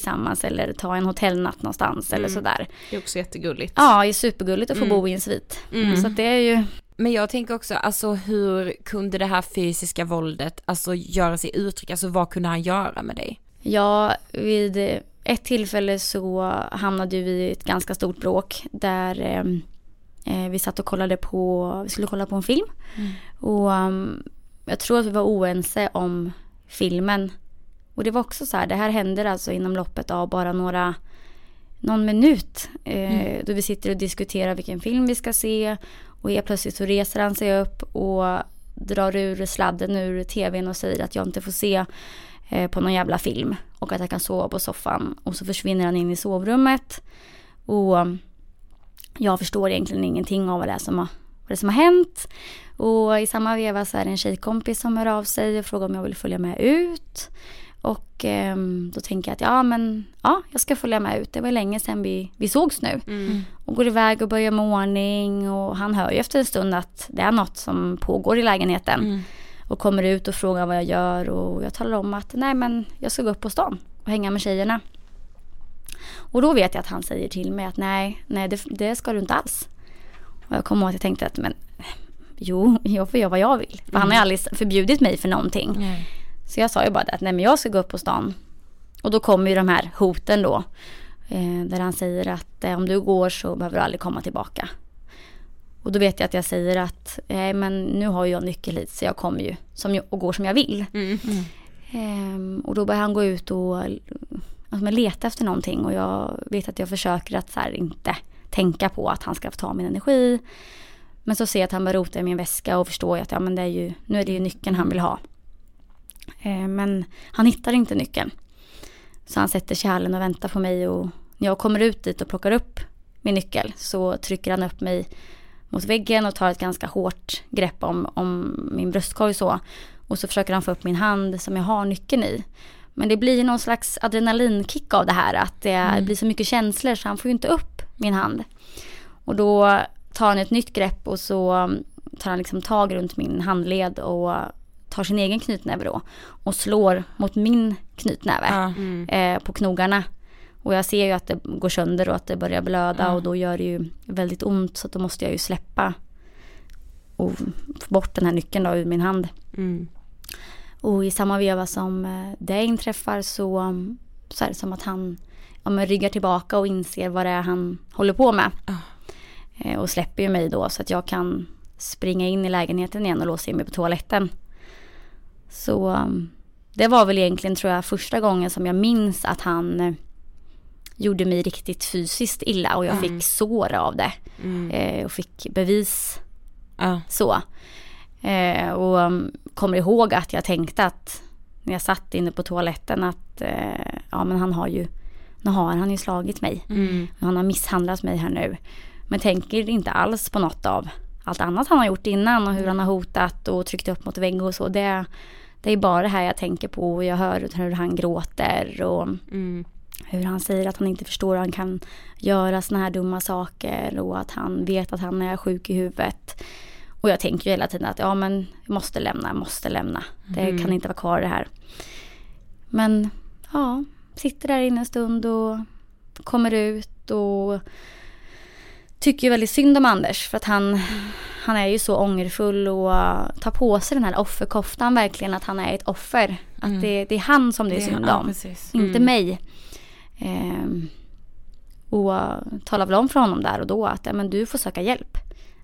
tillsammans eller ta en hotellnatt någonstans eller Mm. sådär. Det är också jättegulligt. Ja, det är supergulligt att få Mm. bo i en svit. Mm. Så att det är ju Men jag tänker också, alltså hur kunde det här fysiska våldet, alltså göra sig uttryck, alltså vad kunde han göra med dig? Ja, vid ett tillfälle så hamnade vi i ett ganska stort bråk där eh, vi satt och kollade på, vi skulle kolla på en film. Mm. Och um, jag tror att vi var oense om filmen. Och det var också så här, det här händer alltså inom loppet av bara några, någon minut. Eh, Mm. Då vi sitter och diskuterar vilken film vi ska se. Och helt plötsligt så reser han sig upp och drar ur sladden ur tvn och säger att jag inte får se eh, på någon jävla film. Och att jag kan sova på soffan. Och så försvinner han in i sovrummet. Och jag förstår egentligen ingenting av vad det är som har, vad det som har hänt. Och i samma veva så är det en tjejkompis som hör av sig och frågar om jag vill följa med ut. Och ehm, då tänker jag att ja men ja, jag ska följa med ut. Det var länge sedan vi, vi sågs nu. Mm. Och går iväg och börjar med ordning och han hör ju efter en stund att det är något som pågår i lägenheten. Mm. Och kommer ut och frågar vad jag gör och jag talar om att nej men jag ska gå upp på stan och hänga med tjejerna. Och då vet jag att han säger till mig att nej, nej det, det ska du inte alls. Och jag kommer ihåg att jag tänkte att men jo, jag får göra vad jag vill. För han har ju aldrig förbjudit mig för någonting. Nej. Så jag sa ju bara det att nej men jag ska gå upp på stan. Och då kommer ju de här hoten då. Eh, där han säger att eh, om du går så behöver du aldrig komma tillbaka. Och då vet jag att jag säger att nej men nu har jag nyckel hit så jag kommer ju som och går som jag vill. Ehm, och då börjar han gå ut och alltså, leta efter någonting och jag vet att jag försöker att så här, inte tänka på att han ska få ta min energi. Men så ser jag att han börjar rota i min väska och förstår att ja, men det är ju, nu är det ju nyckeln han vill ha. Eh, men han hittar inte nyckeln. Så han sätter sig i hallen och väntar på mig och när jag kommer ut dit och plockar upp min nyckel så trycker han upp mig mot väggen och tar ett ganska hårt grepp om, om min bröstkorg så. Och så försöker han få upp min hand som jag har nyckeln i. Men det blir någon slags adrenalinkick av det här. Att det Mm. blir så mycket känslor så han får ju inte upp min hand. Och då tar han ett nytt grepp och så tar han liksom tag runt min handled och tar sin egen knytnäve då. Och slår mot min knytnäve Mm. eh, på knogarna. Och jag ser ju att det går sönder och att det börjar blöda Ja. och då gör det ju väldigt ont så då måste jag ju släppa och få bort den här nyckeln då ur min hand. Mm. Och i samma veva som eh, det inträffar så, så är det som att han ja, men ryggar tillbaka och inser vad det är han håller på med. Eh, Och släpper ju mig då så att jag kan springa in i lägenheten igen och låsa in mig på toaletten. Så um, det var väl egentligen tror jag första gången som jag minns att han eh, gjorde mig riktigt fysiskt illa och jag Mm. fick sår av det. Mm. Eh, och fick bevis Ja. så. Eh, och um, kommer ihåg att jag tänkte att när jag satt inne på toaletten att eh, ja men han har ju, nu har han ju slagit mig. Mm. Han har misshandlat mig här nu. Men tänker inte alls på något av allt annat han har gjort innan och hur han har hotat och tryckt upp mot vägg och så. Det, det är bara det här jag tänker på och jag hör hur han gråter och Mm. hur han säger att han inte förstår hur han kan göra såna här dumma saker och att han vet att han är sjuk i huvudet. Och jag tänker ju hela tiden att ja men jag måste lämna, jag måste lämna. Det Mm. kan inte vara kvar det här. Men ja, sitter där inne en stund och kommer ut och tycker ju väldigt synd om Anders för att han, han är ju så ångerfull och tar på sig den här offerkoftan verkligen att han är ett offer. Att Mm. det, det är han som det är synd ja, om, inte Mm. mig. Ehm, och talar väl om för honom där och då att ja, men du får söka hjälp.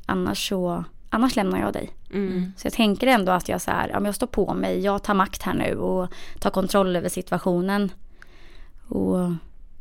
Annars så annars lämnar jag dig. Mm. Så jag tänker ändå att jag så här, ja, jag står på mig, jag tar makt här nu och tar kontroll över situationen. Och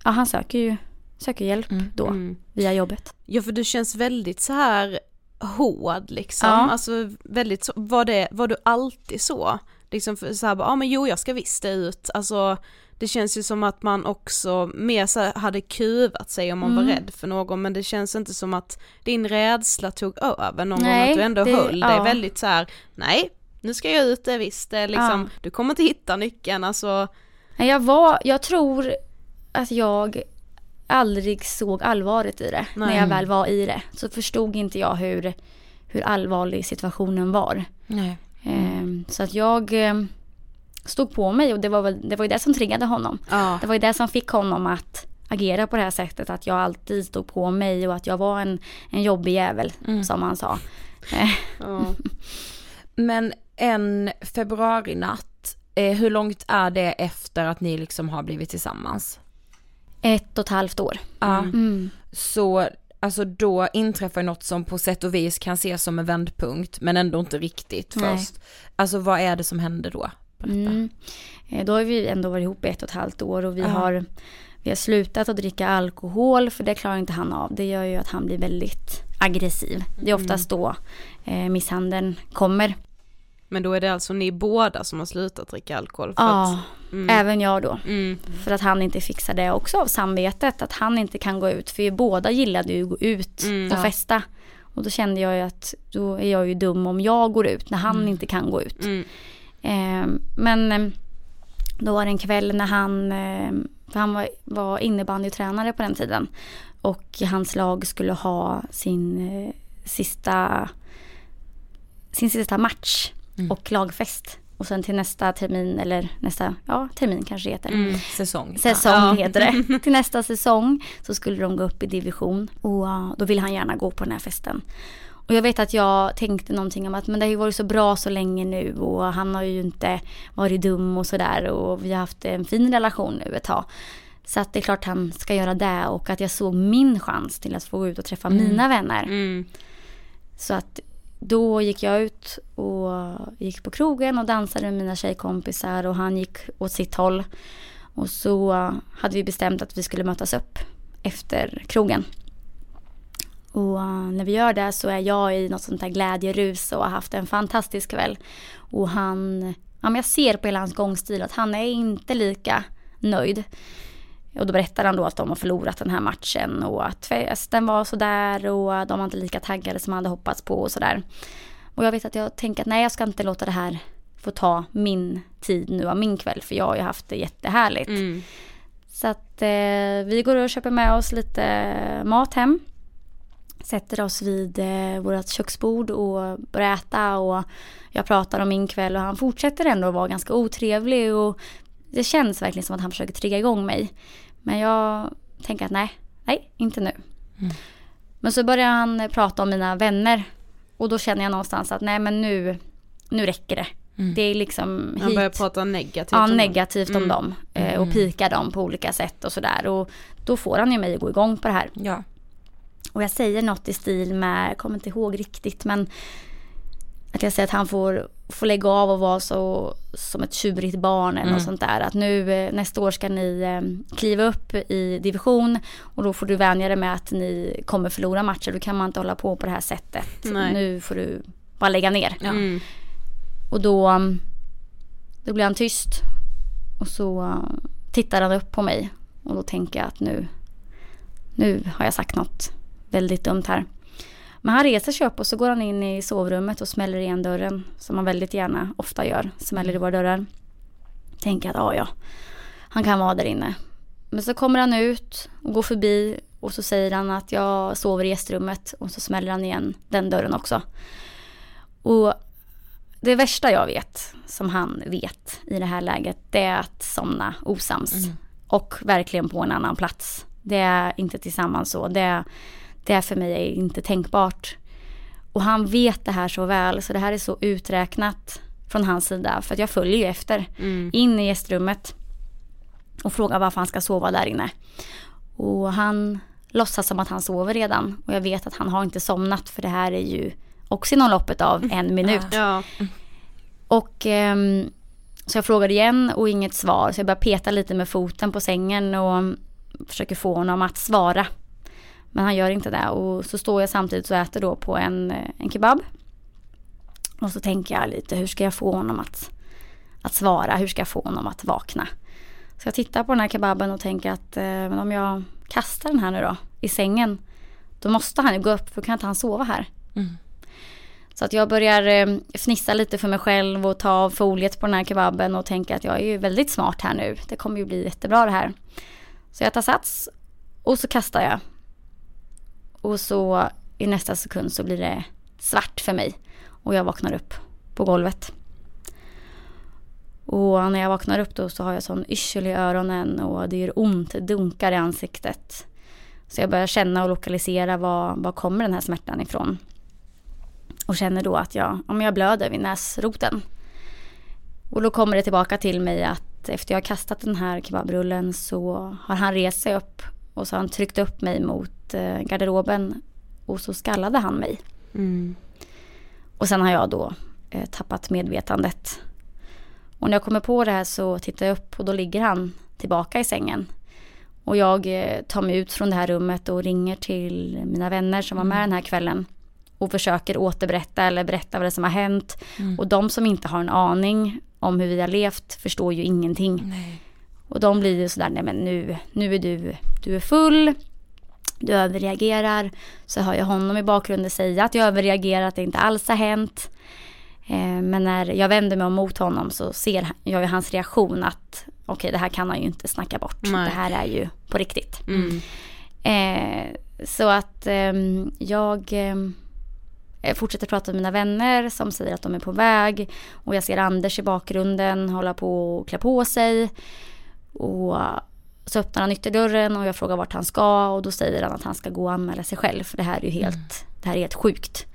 ja, han söker ju söker hjälp då Mm. via jobbet. Ja för du känns väldigt så här hård liksom. Ja. Alltså väldigt så, var det, var du alltid så? Liksom för så här, ja men jo jag ska visst det ut. Alltså det känns ju som att man också mer så hade kuvat sig om man Mm. var rädd för någon men det känns inte som att din rädsla tog över någon Nej, gång att du ändå det- höll dig ja. väldigt så här, nej nu ska jag ut det visst det liksom, Ja. du kommer inte hitta nyckeln alltså. Jag var, jag tror att jag aldrig såg allvaret i det. Nej. När jag väl var i det så förstod inte jag hur, hur allvarlig situationen var. Nej. Ehm, Så att jag ehm, stod på mig och det var, väl, det var ju det som triggade honom. Ja. Det var ju det som fick honom att agera på det här sättet. Att jag alltid stod på mig och att jag var en, en jobbig jävel som han sa. Eh, Men en februarinatt, eh, hur långt är det efter att ni liksom har blivit tillsammans? Ett och ett halvt år. Ja. Mm. Så alltså då inträffar något som på sätt och vis kan ses som en vändpunkt men ändå inte riktigt Nej. först. Alltså vad är det som händer då? Mm. Eh, Då har vi ändå varit ihop i ett och ett halvt år och vi, Ja. har, vi har slutat att dricka alkohol för det klarar inte han av. Det gör ju att han blir väldigt aggressiv. Det är Mm. oftast då eh, misshandeln kommer. Men då är det alltså ni båda som har slutat dricka alkohol? Ja, att, mm. även jag då. Mm. För att han inte fixar det också av samvetet. Att han inte kan gå ut. För vi båda gillade ju att gå ut Mm. och festa. Och då kände jag ju att då är jag ju dum om jag går ut när han inte kan gå ut. Mm. Eh, men eh, då var det en kväll när han, eh, för han var, var innebandytränare på den tiden. Och hans lag skulle ha sin eh, sista, sin sista match Mm. och lagfest. Och sen till nästa termin, eller nästa, ja termin kanske heter. Mm, säsong. Säsong Ja. heter det. Till nästa säsong så skulle de gå upp i division och då ville han gärna gå på den här festen. Och jag vet att jag tänkte någonting om att men det har ju varit så bra så länge nu och han har ju inte varit dum och sådär och vi har haft en fin relation nu ett tag. Så att det är klart han ska göra det och att jag såg min chans till att få gå ut och träffa Mm. mina vänner. Mm. Så att då gick jag ut och gick på krogen och dansade med mina tjejkompisar och han gick åt sitt håll. Och så hade vi bestämt att vi skulle mötas upp efter krogen. Och när vi gör det så är jag i något sånt där glädjerus och har haft en fantastisk kväll. Och han, ja men jag ser på hela hans gångstil att han är inte lika nöjd. Och då berättar han då att de har förlorat den här matchen och att festen var sådär och de var inte lika taggade som han hade hoppats på och sådär. Och jag vet att jag tänker att nej jag ska inte låta det här få ta min tid nu av min kväll för jag har ju haft det jättehärligt. Mm. Så att eh, vi går och köper med oss lite mat hem. Sätter oss vid eh, vårt köksbord och börjar äta och jag pratar om min kväll och han fortsätter ändå att vara ganska otrevlig och det känns verkligen som att han försöker trigga igång mig. Men jag tänker att nej, nej, inte nu. Men så börjar han prata om mina vänner och då känner jag någonstans att nej men nu, nu räcker det. Mm. Det är liksom Han hit. börjar prata negativt Ja, om dem. negativt om Mm. dem. eh, Och Mm. pika dem på olika sätt och sådär. Och då får han ju mig att gå igång på det här. Ja. Och jag säger något i stil med, jag kommer inte ihåg riktigt men att jag säger att han får, får lägga av och vara så som ett tjurigt barn eller Mm. något sånt där. Att nu eh, nästa år ska ni eh, kliva upp i division och då får du vänja dig med att ni kommer förlora matcher. Då kan man inte hålla på på det här sättet. Nej. Nu får du bara lägga ner. Mm. Och då, då blir han tyst. Och så uh, tittar han upp på mig. Och då tänker jag att nu, nu har jag sagt något väldigt dumt här. Men han reser sig upp och så går han in i sovrummet och smäller igen dörren. Som han väldigt gärna ofta gör. Smäller i våra dörrar. Tänker att ja, ja. Han kan vara där inne. Men så kommer han ut och går förbi och så säger han att jag sover i gästrummet. Och så smäller han igen den dörren också. Och det värsta jag vet, som han vet i det här läget, det är att somna osams. Mm. Och verkligen på en annan plats. Det är inte tillsammans så. Det är, det är för mig inte tänkbart. Och han vet det här så väl, så det här är så uträknat från hans sida. För att jag följer ju efter. Mm. In i gästrummet. Och frågar varför han ska sova där inne. Och han låtsas som att han sover redan. Och jag vet att han har inte somnat för det här är ju också inom loppet av en minut. Ja. Och ehm, så jag frågade igen och inget svar. Så jag började peta lite med foten på sängen och försöker få honom att svara. Men han gör inte det. Och så står jag samtidigt och äter då på en, eh, en kebab. Och så tänker jag lite, hur ska jag få honom att, att svara? Hur ska jag få honom att vakna? Så jag tittar på den här kebaben och tänker att eh, om jag kastar den här nu då i sängen. Då måste han ju gå upp för då kan inte han sova här. Mm. Så att jag börjar eh, fnissa lite för mig själv och ta av foliet på den här kebaben och tänka att jag är ju väldigt smart här nu. Det kommer ju bli jättebra det här. Så jag tar sats och så kastar jag. Och så i nästa sekund så blir det svart för mig. Och jag vaknar upp på golvet. Och när jag vaknar upp då så har jag sån yrsel i öronen och det gör ont, det dunkar i ansiktet. Så jag börjar känna och lokalisera var, var kommer den här smärtan ifrån. Och känner då att jag, om jag blöder vid näsroten. Och då kommer det tillbaka till mig att efter jag har kastat den här kebabrullen så har han rest sig upp och så har han tryckt upp mig mot eh, garderoben och så skallade han mig. Mm. Och sen har jag då eh, tappat medvetandet. Och när jag kommer på det här så tittar jag upp och då ligger han tillbaka i sängen. Och jag eh, tar mig ut från det här rummet och ringer till mina vänner som var med den här kvällen. Och försöker återberätta eller berätta vad det som har hänt. Mm. Och de som inte har en aning om hur vi har levt förstår ju ingenting. Och de blir ju sådär, nej men nu, nu är du, du är full, du överreagerar. Så hör jag honom i bakgrunden säga att jag överreagerar, att det inte alls har hänt. Eh, men när jag vänder mig mot honom så ser jag ju hans reaktion att okej det här kan han ju inte snacka bort. Nej. Det här är ju på riktigt. Mm. Eh, så att ehm, jag ehm, jag fortsätter prata med mina vänner som säger att de är på väg. Och jag ser Anders i bakgrunden hålla på och klä på sig. Och så öppnar han ytterdörren och jag frågar vart han ska och då säger han att han ska gå och anmäla sig själv för det här är ju helt, det här är helt sjukt.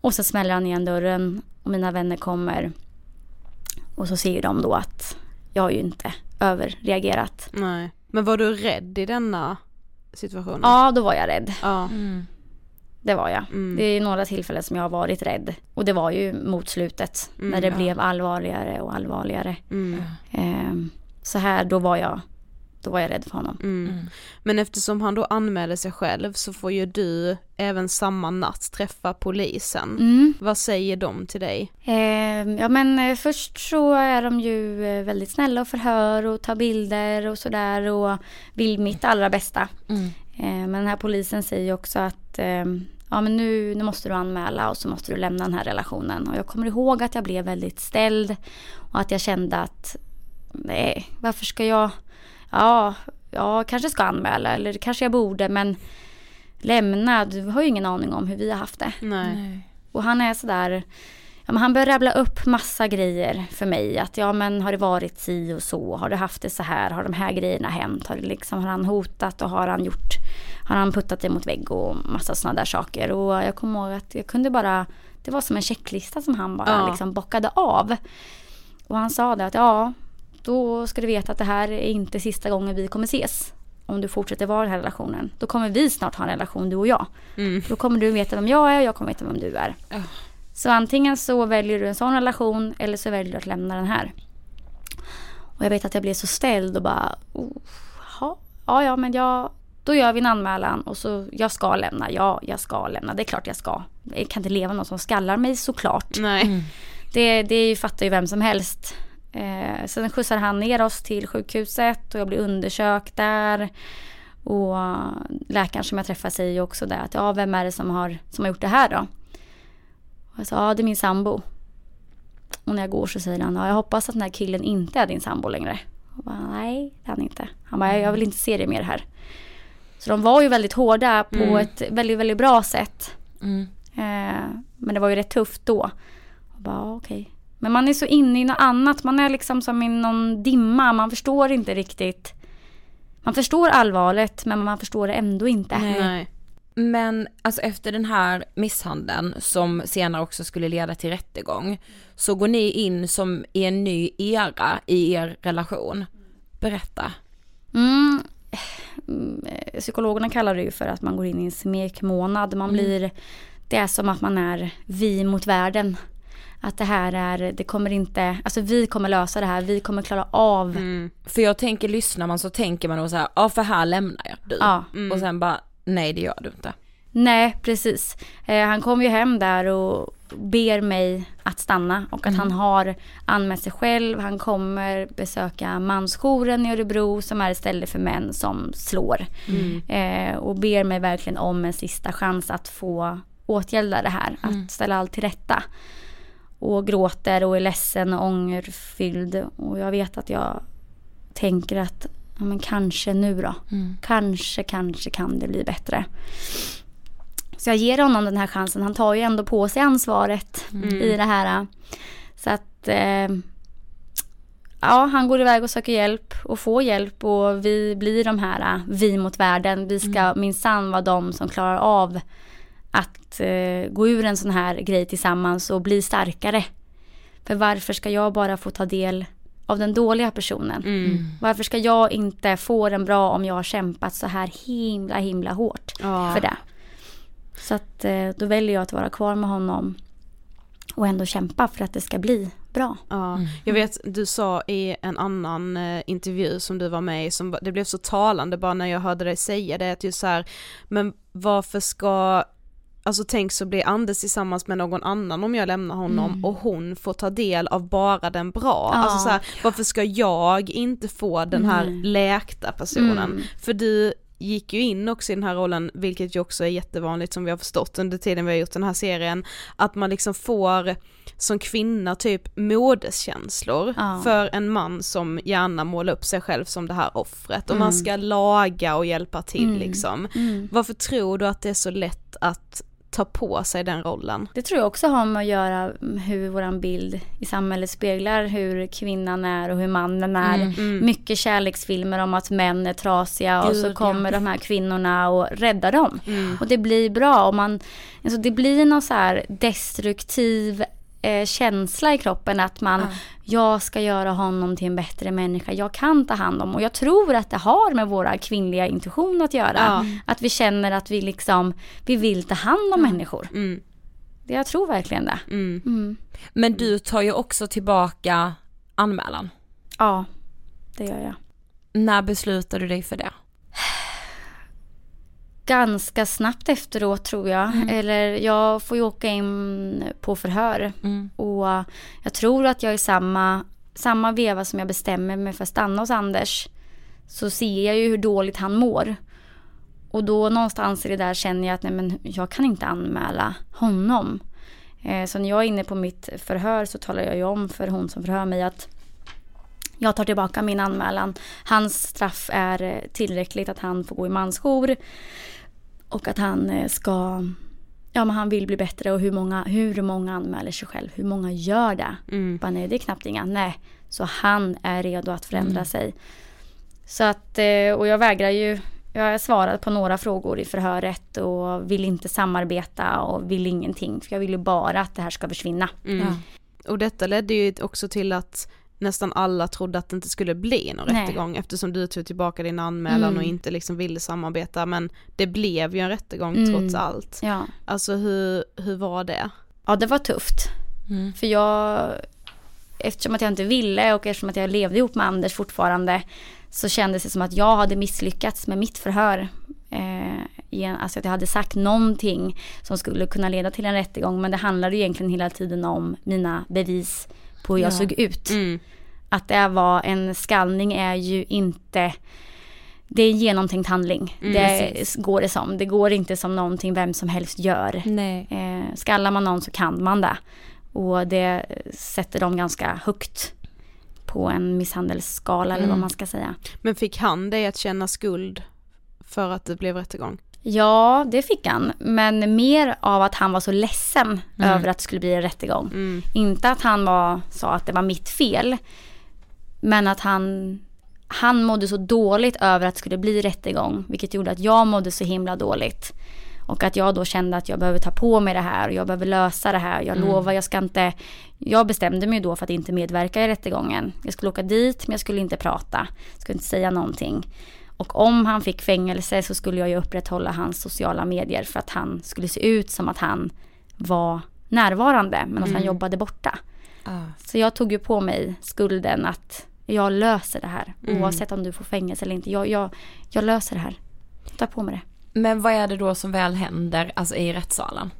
Och så smäller han igen dörren och mina vänner kommer. Och så ser de då att jag har ju inte överreagerat. Nej. Men var du rädd i denna situationen? Ja, då var jag rädd. Ja. Det var jag. Mm. Det är några tillfällen som jag har varit rädd. Och det var ju mot slutet. Mm, när det ja. blev allvarligare och allvarligare. Mm. Ehm, så här, då var jag, då var jag rädd för honom. Mm. Men eftersom han då anmäler sig själv så får ju du även samma natt träffa polisen. Mm. Vad säger de till dig? Ehm, ja men eh, först så är de ju eh, väldigt snälla och förhör och tar bilder och sådär och vill mitt allra bästa. Mm. Ehm, men den här polisen säger också att ehm, ja men nu, nu måste du anmäla och så måste du lämna den här relationen. Och jag kommer ihåg att jag blev väldigt ställd och att jag kände att nej, varför ska jag, ja, jag kanske ska anmäla eller kanske jag borde men lämna, du har ju ingen aning om hur vi har haft det. Nej. Och han är sådär, ja, men han börjar rabbla upp massa grejer för mig. Att ja men har det varit si och så, har du haft det så här, har de här grejerna hänt, har, det liksom, har han hotat och har han gjort, har han puttat dig mot vägg och massa sådana där saker. Och jag kommer ihåg att jag kunde bara, det var som en checklista som han bara Ja. liksom bockade av. Och han sa det att ja, då ska du veta att det här är inte sista gången vi kommer ses. Om du fortsätter vara i den här relationen. Då kommer vi snart ha en relation du och jag. Mm. Då kommer du veta vem jag är och jag kommer veta vem du är. Så antingen så väljer du en sån relation eller så väljer du att lämna den här. Och jag vet att jag blev så ställd och bara, oh, ha, ja ja men jag, då gör vi en anmälan och så jag ska lämna, ja jag ska lämna, det är klart jag ska. Jag kan inte leva med någon som skallar mig såklart. Nej. Det, det fattar ju vem som helst. Eh, sen skjutsar han ner oss till sjukhuset och jag blir undersökt där. Och läkaren som jag träffade säger också det att ja, vem är det som har, som har gjort det här då? Och jag sa, ja det är min sambo. Och när jag går så säger han, ja jag hoppas att den här killen inte är din sambo längre. Och bara, nej det är han inte. Han bara, jag vill inte se dig mer här. Så de var ju väldigt hårda på Mm. ett väldigt, väldigt bra sätt. Mm. Eh, men det var ju rätt tufft då. Och bara, okej. Men man är så inne i något annat. Man är liksom som i någon dimma. Man förstår inte riktigt. Man förstår allvaret men man förstår det ändå inte. Nej. Men alltså efter den här misshandeln som senare också skulle leda till rättegång så går ni in som i en ny era i er relation. Berätta. Mm. Eh, Psykologerna kallar det ju för att man går in i en smekmånad. Man Mm. blir, det är som att man är vi mot världen. Att det här är, det kommer inte, alltså vi kommer lösa det här, vi kommer klara av. För jag tänker lyssnar man så tänker man nog så här, ja för här lämnar jag du. Ja. Och sen bara, nej det gör du inte. Nej, precis. Eh, han kom ju hem där och ber mig att stanna och att Mm. han har anmält sig själv. Han kommer besöka mansjouren i Örebro som är ett ställe för män som slår. Mm. Eh, och ber mig verkligen om en sista chans att få åtgärda det här, Mm. att ställa allt till rätta. Och gråter och är ledsen och ångerfylld. Och jag vet att jag tänker att ja, men kanske nu då. Mm. Kanske, kanske kan det bli bättre. Så jag ger honom den här chansen. Han tar ju ändå på sig ansvaret Mm. i det här. Så att eh, ja, han går iväg och söker hjälp och får hjälp och vi blir de här vi mot världen. Vi ska Mm. minsann vara de som klarar av att eh, gå ur en sån här grej tillsammans och bli starkare. För varför ska jag bara få ta del av den dåliga personen? Mm. Varför ska jag inte få den bra om jag har kämpat så här himla himla hårt Ja. för det? Så att eh, då väljer jag att vara kvar med honom och ändå kämpa för att det ska bli bra. Ja, jag vet du sa i en annan eh, intervju som du var med i, som, det blev så talande bara när jag hörde dig säga det, att just så här, men varför ska Alltså tänk så blir Anders tillsammans med någon annan om jag lämnar honom Mm. och hon får ta del av bara den bra. Ja. Alltså så här, varför ska jag inte få den här Mm. läkta personen? Mm. För du gick ju in också i den här rollen, vilket ju också är jättevanligt som vi har förstått under tiden vi har gjort den här serien, att man liksom får som kvinna typ modeskänslor Ja. för en man som gärna målar upp sig själv som det här offret och Mm. man ska laga och hjälpa till Mm. liksom. Mm. Varför tror du att det är så lätt att ta på sig den rollen? Det tror jag också har med att göra hur våran bild i samhället speglar hur kvinnan är och hur mannen är. Mm, mm. Mycket kärleksfilmer om att män är trasiga och Gud, så kommer de här kvinnorna och räddar dem. Mm. Och det blir bra och man, alltså det blir någon så här destruktiv eh, känsla i kroppen att man, jag ska göra honom till en bättre människa, jag kan ta hand om och jag tror att det har med våra kvinnliga intuition att göra. Ja. Att vi känner att vi liksom, vi vill ta hand om människor. Mm. Jag tror verkligen det. Mm. Mm. Men du tar ju också tillbaka anmälan. Ja, det gör jag. När beslutar du dig för det? Ganska snabbt efteråt tror jag. Mm. Eller jag får ju åka in på förhör. Mm. Och jag tror att jag i samma, samma veva som jag bestämmer mig för att stanna hos Anders så ser jag ju hur dåligt han mår. Och då någonstans i det där känner jag att nej men jag kan inte anmäla honom. Eh, så när jag är inne på mitt förhör så talar jag ju om för hon som förhör mig att jag tar tillbaka min anmälan. Hans straff är tillräckligt att han får gå i mansjour. Och att han eh, ska, ja men han vill bli bättre och hur många, hur många anmäler sig själv, hur många gör det? Mm. Bara, nej det är knappt inga, nej. Så han är redo att förändra Mm. sig. Så att, eh, och jag vägrar ju, jag har svarat på några frågor i förhöret och vill inte samarbeta och vill ingenting. För jag vill ju bara att det här ska försvinna. Mm. Och detta ledde ju också till att nästan alla trodde att det inte skulle bli någon Nej. rättegång eftersom du tog tillbaka din anmälan Mm. och inte liksom ville samarbeta men det blev ju en rättegång Mm. trots allt. Ja. Alltså hur, hur var det? Ja, det var tufft. Mm. För jag, eftersom att jag inte ville och eftersom att jag levde ihop med Anders fortfarande så kändes det som att jag hade misslyckats med mitt förhör. Eh, alltså att jag hade sagt någonting som skulle kunna leda till en rättegång men det handlade ju egentligen hela tiden om mina bevis på hur jag Ja. såg ut. Mm. Att det var en skallning är ju inte det är en genomtänkt handling. Mm, det precis. går det som. Det går inte som någonting vem som helst gör. Nej. Eh, skallar man någon så kan man det. Och det sätter dem ganska högt på en misshandelsskala eller vad Mm. man ska säga. Men fick han dig att känna skuld för att det blev rättegång? Ja, det fick han. Men mer av att han var så ledsen Mm. över att det skulle bli en rättegång. Mm. Inte att han var, sa att det var mitt fel. Men att han, han mådde så dåligt över att det skulle bli rättegång. Vilket gjorde att jag mådde så himla dåligt. Och att jag då kände att jag behöver ta på mig det här och jag behöver lösa det här. Jag Mm. lovar, jag ska inte... Jag bestämde mig då för att inte medverka i rättegången. Jag skulle åka dit men jag skulle inte prata. Jag skulle inte säga någonting. Och om han fick fängelse så skulle jag ju upprätthålla hans sociala medier för att han skulle se ut som att han var närvarande men att han Mm. jobbade borta. Ah. Så jag tog ju på mig skulden att jag löser det här Mm. oavsett om du får fängelse eller inte. Jag, jag, jag löser det här. Tar på mig det. Men vad är det då som väl händer, alltså i rättssalen?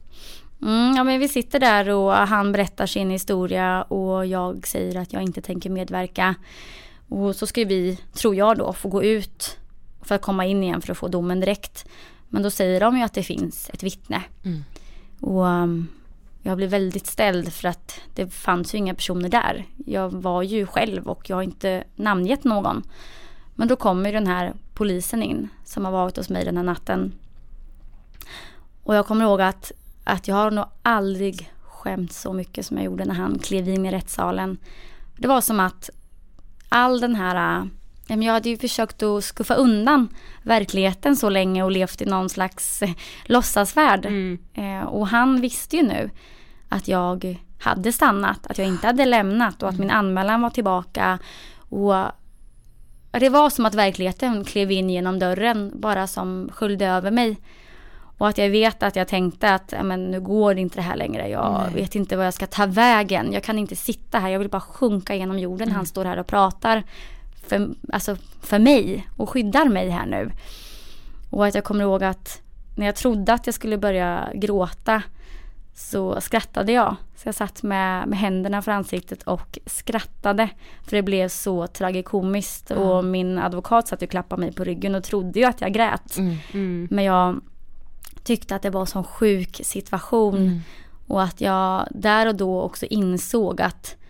Mm, ja men vi sitter där och han berättar sin historia och jag säger att jag inte tänker medverka. Och så ska vi, tror jag då, få gå ut för att komma in igen för att få domen direkt. Men då säger de ju att det finns ett vittne. Mm. Och um, jag blev väldigt ställd för att det fanns ju inga personer där. Jag var ju själv och jag har inte namngett någon. Men då kommer den här polisen in som har varit hos mig den här natten. Och jag kommer ihåg att, att jag har nog aldrig skämt så mycket som jag gjorde när han klev in i rättssalen. Det var som att all den här, jag hade ju försökt att skuffa undan verkligheten så länge och levt i någon slags eh, låtsasvärld. Eh, och han visste ju nu att jag hade stannat, att jag inte hade lämnat och att min anmälan var tillbaka. Och det var som att verkligheten klev in genom dörren bara som sköljde över mig. Och att jag vet att jag tänkte att men nu går det inte det här längre. Jag Nej. vet inte vad jag ska ta vägen. Jag kan inte sitta här. Jag vill bara sjunka genom jorden. Han står här och pratar för, alltså för mig och skyddar mig här nu. Och att jag kommer ihåg att när jag trodde att jag skulle börja gråta så skrattade jag. Så jag satt med, med händerna för ansiktet och skrattade. För det blev så tragikomiskt. Mm. Och min advokat satt och klappade mig på ryggen och trodde ju att jag grät. Mm. Men jag tyckte att det var en sån sjuk situation. Mm. Och att jag där och då också insåg att "Mm,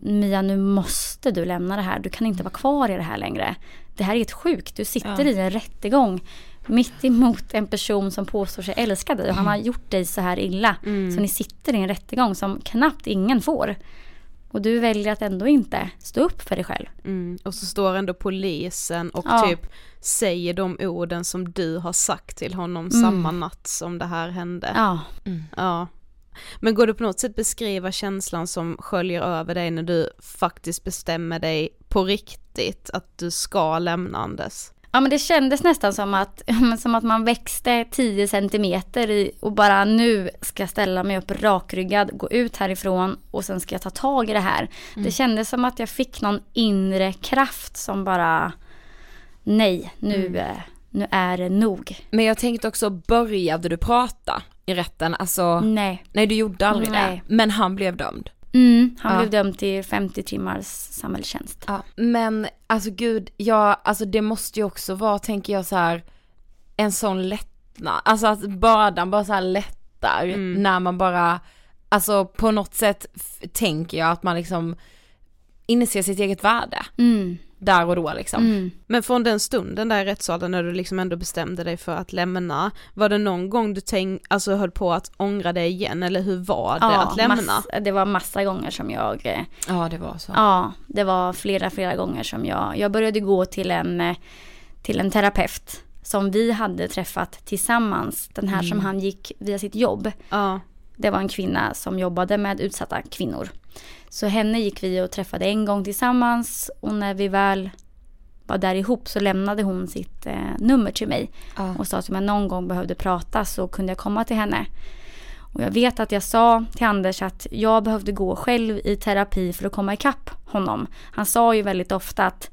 Mia nu måste du lämna det här. Du kan inte vara kvar i det här längre. Det här är ett sjukt. Du sitter Ja. i en rättegång mitt emot en person som påstår sig älska dig och han har gjort dig så här illa. Mm. Så ni sitter i en rättegång som knappt ingen får. Och du väljer att ändå inte stå upp för dig själv. Mm. Och så står ändå polisen och Ja. typ säger de orden som du har sagt till honom Mm. samma natt som det här hände. Ja. Ja. Men går det på något sätt beskriva känslan som sköljer över dig när du faktiskt bestämmer dig på riktigt att du ska lämna Anders? Ja men det kändes nästan som att, som att man växte 10 centimeter i, och bara nu ska jag ställa mig upp rakryggad, gå ut härifrån och sen ska jag ta tag i det här. Mm. Det kändes som att jag fick någon inre kraft som bara, nej nu, Mm. eh, nu är det nog. Men jag tänkte också, började du prata i rätten? Alltså, Nej. nej du gjorde aldrig Nej. det. Men han blev dömd. Mm, han Ja. blev dömd till 50 timmars samhällstjänst. Ja, men alltså gud, ja, alltså det måste ju också vara, tänker jag så här, en sån lättnad, alltså att bördan bara så här lättar Mm. när man bara, alltså på något sätt tänker jag att man liksom inser sitt eget värde. Mm. Där och då liksom. Men från den stunden där i rättssalen när du liksom ändå bestämde dig för att lämna, var det någon gång du tänk, alltså höll på att ångra dig igen eller hur var det att lämna? mass, det var massa gånger som jag eh, Ja det var så. Ja, det var flera, flera gånger som jag, jag började gå till en, eh, till en terapeut som vi hade träffat tillsammans. Den här Mm. som han gick via sitt jobb. Ja. Det var en kvinna som jobbade med utsatta kvinnor. Så henne gick vi och träffade en gång tillsammans och när vi väl var där ihop så lämnade hon sitt eh, nummer till mig. Ja. Och sa att om jag någon gång behövde prata så kunde jag komma till henne. Och jag vet att jag sa till Anders att jag behövde gå själv i terapi för att komma ikapp honom. Han sa ju väldigt ofta att,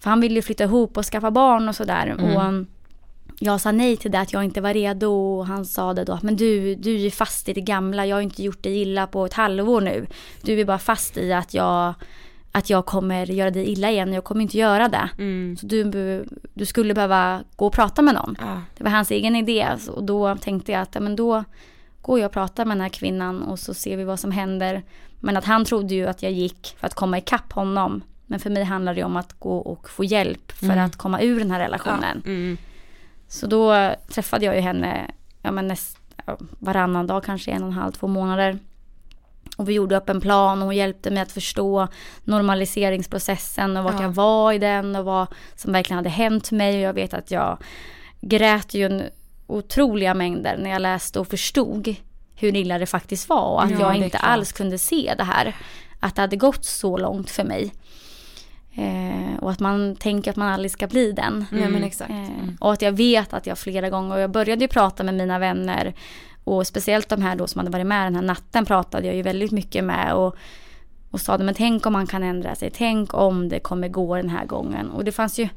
för han ville ju flytta ihop och skaffa barn och sådär. Mm. Och jag sa nej till det, att jag inte var redo. Och han sa det då, men du, du är fast i det gamla, jag har inte gjort dig illa på ett halvår nu. Du är bara fast i att jag att jag kommer göra dig illa igen, jag kommer inte göra det. Mm. Så du, du skulle behöva gå och prata med någon. Ja. Det var hans egen idé och då tänkte jag att ja, men då går jag och pratar med den här kvinnan och så ser vi vad som händer. Men att han trodde ju att jag gick för att komma ikapp honom. Men för mig handlar det om att gå och få hjälp för Mm. att komma ur den här relationen. Mm. Så då träffade jag ju henne ja, men näst, varannan dag, kanske en och en halv, två månader. Och vi gjorde upp en plan och hon hjälpte mig att förstå normaliseringsprocessen och vart Ja. jag var i den och vad som verkligen hade hänt mig. Och jag vet att jag grät ju en otroliga mängder när jag läste och förstod hur illa det faktiskt var och att Ja, jag inte klart. alls kunde se det här. Att det hade gått så långt för mig. Eh, och att man tänker att man aldrig ska bli den. Exakt. Eh, Mm. och att jag vet att jag flera gånger, och jag började ju prata med mina vänner och speciellt de här då som hade varit med den här natten pratade jag ju väldigt mycket med och, och sa men tänk om man kan ändra sig, tänk om det kommer gå den här gången. Och det fanns ju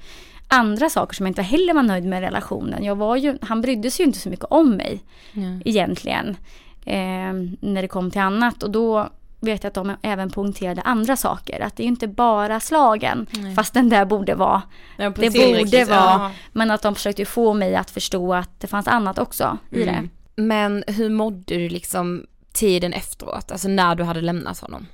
andra saker som jag inte heller var nöjd med i relationen. Jag var ju, han brydde sig ju inte så mycket om mig Ja. egentligen eh, när det kom till annat och då vet jag att de även poängterade andra saker. Att det är ju inte bara slagen, Nej. fast den där borde vara. Ja, det borde vara. ja. Men att de försökte få mig att förstå att det fanns annat också i det. Mm. Men hur mådde du liksom tiden efteråt, alltså när du hade lämnat honom?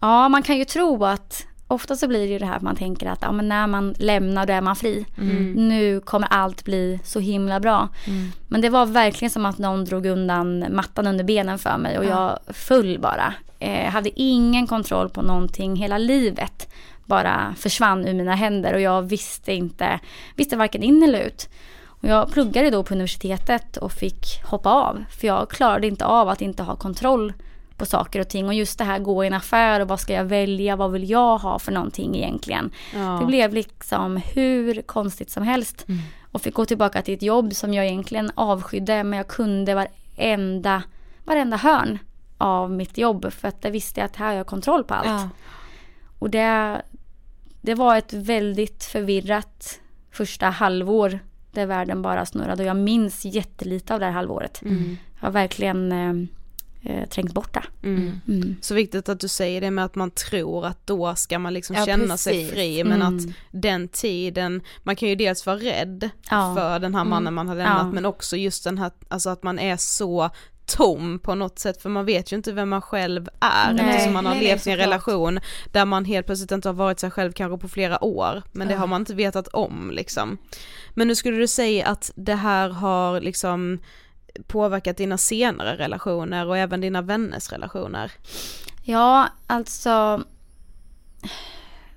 Ja, man kan ju tro att ofta så blir det ju det här att man tänker att ja, men när man lämnar då är man fri. Mm. Nu kommer allt bli så himla bra. Mm. Men det var verkligen som att någon drog undan mattan under benen för mig och jag föll bara. Eh, hade ingen kontroll på någonting, hela livet bara försvann ur mina händer och jag visste inte, visste varken in eller ut. Och jag pluggade då på universitetet och fick hoppa av för jag klarade inte av att inte ha kontroll på saker och ting och just det här gå i en affär och vad ska jag välja, vad vill jag ha för någonting egentligen. Ja. Det blev liksom hur konstigt som helst. Och fick gå tillbaka till ett jobb som jag egentligen avskydde men jag kunde varenda, varenda hörn av mitt jobb för att jag visste att här har jag kontroll på allt. Ja. Och det, det var ett väldigt förvirrat första halvår där världen bara snurrade och jag minns jättelite av det här halvåret. Mm. Jag har verkligen eh, eh, trängt bort det. Mm. Mm. Så viktigt att du säger det med att man tror att då ska man liksom Ja, känna sig precis. fri men Mm. att den tiden, man kan ju dels vara rädd Ja. för den här mannen Mm. man har lämnat Ja. men också just den här, alltså att man är så tom på något sätt för man vet ju inte vem man själv är Nej. eftersom man har Nej, levt i en relation där man helt plötsligt inte har varit sig själv kanske på flera år men det Ja. har man inte vetat om liksom. Men nu skulle du säga att det här har liksom påverkat dina senare relationer och även dina vänners relationer? Ja, alltså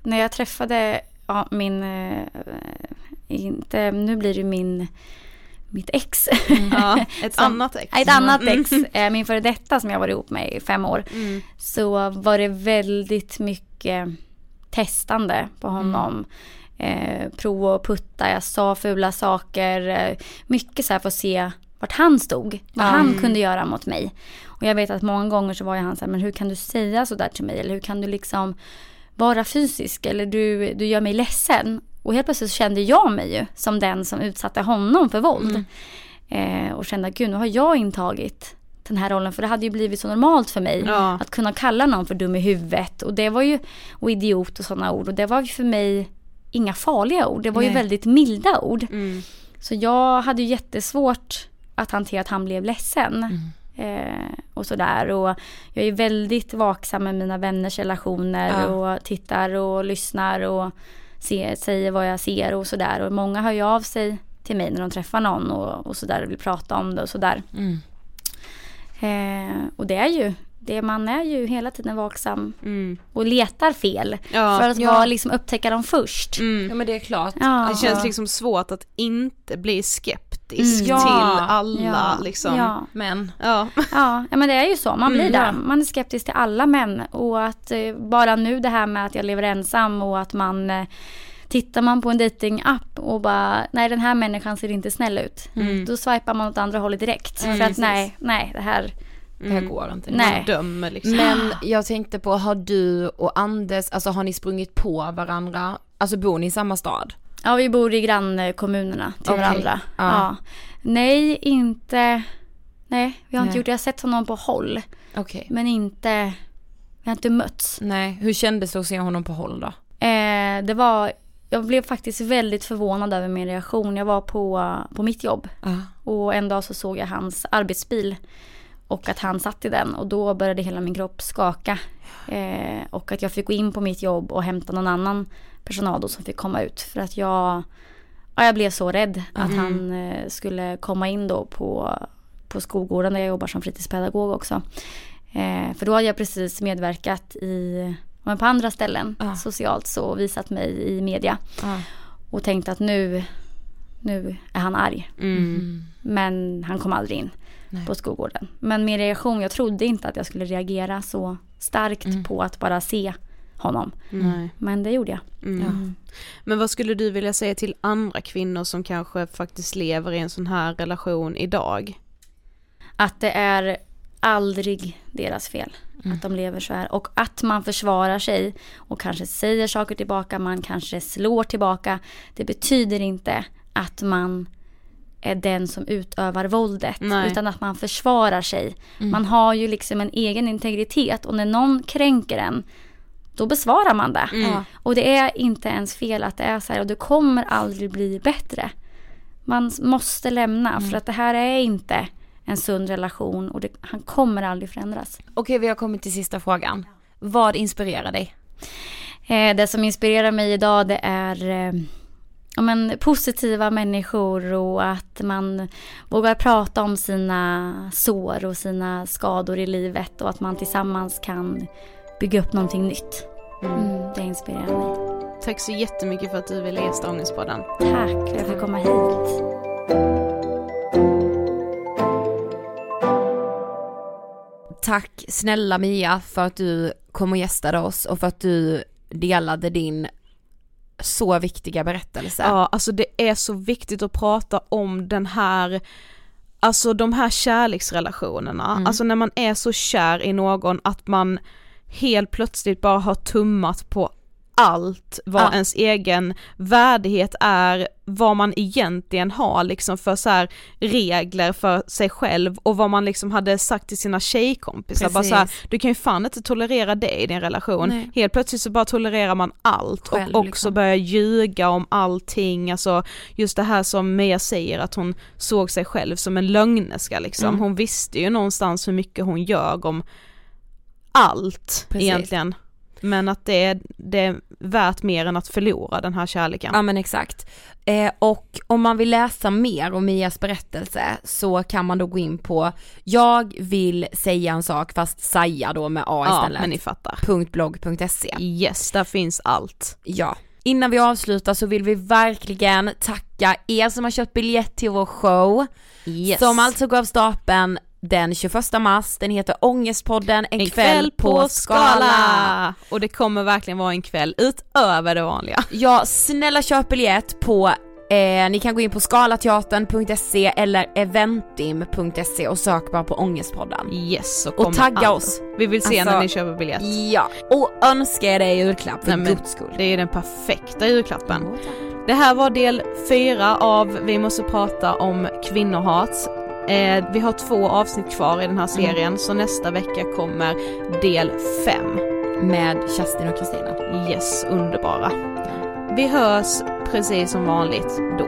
när jag träffade ja, min, eh, inte, nu blir det min, mitt ex. Ja, ett Som- annat ex. Ett annat Mm. ex, eh, min före detta som jag varit ihop med i fem år. Mm. Så var det väldigt mycket testande på honom. Eh, prova och putta, jag sa fula saker. Eh, mycket så här för att se vart han stod. Vad han Mm. kunde göra mot mig. Och jag vet att många gånger så var jag han så här, men hur kan du säga så där till mig? Eller hur kan du liksom vara fysisk? Eller du, du gör mig ledsen. Och helt plötsligt så kände jag mig ju som den som utsatte honom för våld. Eh, och kände att gud, nu har jag intagit den här rollen. För det hade ju blivit så normalt för mig Ja. att kunna kalla någon för dum i huvudet. Och det var ju, och idiot och sådana ord. Och det var ju för mig inga farliga ord. Det var ju Nej. väldigt milda ord. Mm. Så jag hade ju jättesvårt att hantera att han blev ledsen. Eh, och sådär. Och jag är väldigt vaksam med mina vänners relationer. Ja. Och tittar och lyssnar och ser, säger vad jag ser och sådär. Och många hör ju av sig till mig när de träffar någon och, och sådär och vill prata om det och sådär. Mm. Eh, och det är ju, det, man är ju hela tiden vaksam Mm. och letar fel. Ja, för att ja. vara, liksom, upptäcka dem först. Mm. Ja men det är klart. Ja. Det känns liksom svårt att inte bli skeptisk Mm. Ja. till alla Ja. liksom. Ja. Men, Ja. Ja, men det är ju så. Man blir Mm, där. Man är skeptisk till alla män. Och att eh, bara nu det här med att jag lever ensam och att man eh, Tittar man på en datingapp och bara, nej den här människan ser inte snäll ut. Mm. Då swipar man åt andra hållet direkt. Mm, för att precis. nej, nej det här, det här går inte. Nej. Man dömer liksom. Men jag tänkte på, har du och Anders, alltså har ni sprungit på varandra? Alltså bor ni i samma stad? Ja vi bor i grannkommunerna till Okej. varandra. Ja. Ja. Nej, inte, nej vi har inte Nej. gjort det. Jag har sett honom på håll. Okej. Men inte, Vi har inte mötts. Nej, hur kändes det att se honom på håll då? Eh, det var, jag blev faktiskt väldigt förvånad över min reaktion. Jag var på, på mitt jobb Ja. och en dag så såg jag hans arbetsbil och att han satt i den och då började hela min kropp skaka. Eh, och att jag fick gå in på mitt jobb och hämta någon annan personal då som fick komma ut för att jag, ja, jag blev så rädd att Mm. han eh, skulle komma in då på, på skolgården där jag jobbar som fritidspedagog också. Eh, för då hade jag precis medverkat i, men på andra ställen socialt så visat mig i media. Ja. Och tänkte att nu, nu är han arg. Mm. Men han kom aldrig in Nej. på skolgården. Men min reaktion, jag trodde inte att jag skulle reagera så starkt Mm. på att bara se honom. Nej. Men det gjorde jag. Mm. Men vad skulle du vilja säga till andra kvinnor som kanske faktiskt lever i en sån här relation idag? Att det är aldrig deras fel att de lever så här. Och att man försvarar sig och kanske säger saker tillbaka, man kanske slår tillbaka. Det betyder inte att man är den som utövar våldet. Nej. Utan att man försvarar sig. Mm. Man har ju liksom en egen integritet och när någon kränker en då besvarar man det. Mm. Och det är inte ens fel att det är så här och det kommer aldrig bli bättre. Man måste lämna för att det här är inte en sund relation och det, han kommer aldrig förändras. Okej, vi har kommit till sista frågan. Vad inspirerar dig? Eh, det som inspirerar mig idag det är eh, ja, men, positiva människor och att man vågar prata om sina sår och sina skador i livet och att man tillsammans kan bygga upp någonting nytt. Mm, det inspirerar mig. Tack så jättemycket för att du ville gästa Ångestpodden. Tack för att jag fick komma hit. Tack snälla Mia för att du kom och gästade oss och för att du delade din så viktiga berättelse. Ja, alltså det är så viktigt att prata om den här Alltså de här kärleksrelationerna, Mm. alltså när man är så kär i någon att man helt plötsligt bara har tummat på allt vad Ja. ens egen värdighet är, vad man egentligen har liksom för så här regler för sig själv och vad man liksom hade sagt till sina tjejkompisar. Bara så här, du kan ju fan inte tolerera det i din relation. Nej. Helt plötsligt så bara tolererar man allt Själv, och också liksom. börjar ljuga om allting, alltså just det här som Mia säger att hon såg sig själv som en lögnerska liksom. Mm. Hon visste ju någonstans hur mycket hon ljög om allt Precis. egentligen. Men att det är, det är värt mer än att förlora den här kärleken. Ja men exakt. Eh, och om man vill läsa mer om Mias berättelse så kan man då gå in på Jag vill säga en sak fast säga då med A Ja, istället. men ni fattar. .blogg.se. Yes, där finns allt. Ja. Innan vi avslutar så vill vi verkligen tacka er som har köpt biljett till vår show. Yes. Som alltså går av stapeln den 21 mars, den heter Ångestpodden, en, En kväll, på Skala. Och det kommer verkligen vara en kväll utöver det vanliga. Ja, snälla köp biljett på Eh, ni kan gå in på skalateatern.se eller eventim.se och sök bara på Ångestpodden. Yes, och, Och tagga allt. oss. Vi vill se Alltså, när ni köper biljett. Ja, och önska er det i julklapp för guds skull. Det är den perfekta julklappen. Det här var del fyra av Vi måste prata om kvinnohat. Eh, vi har två avsnitt kvar i den här Mm. serien så nästa vecka kommer del fem. Med Kerstin och Kristina. Yes, underbara. Vi hörs precis som vanligt då.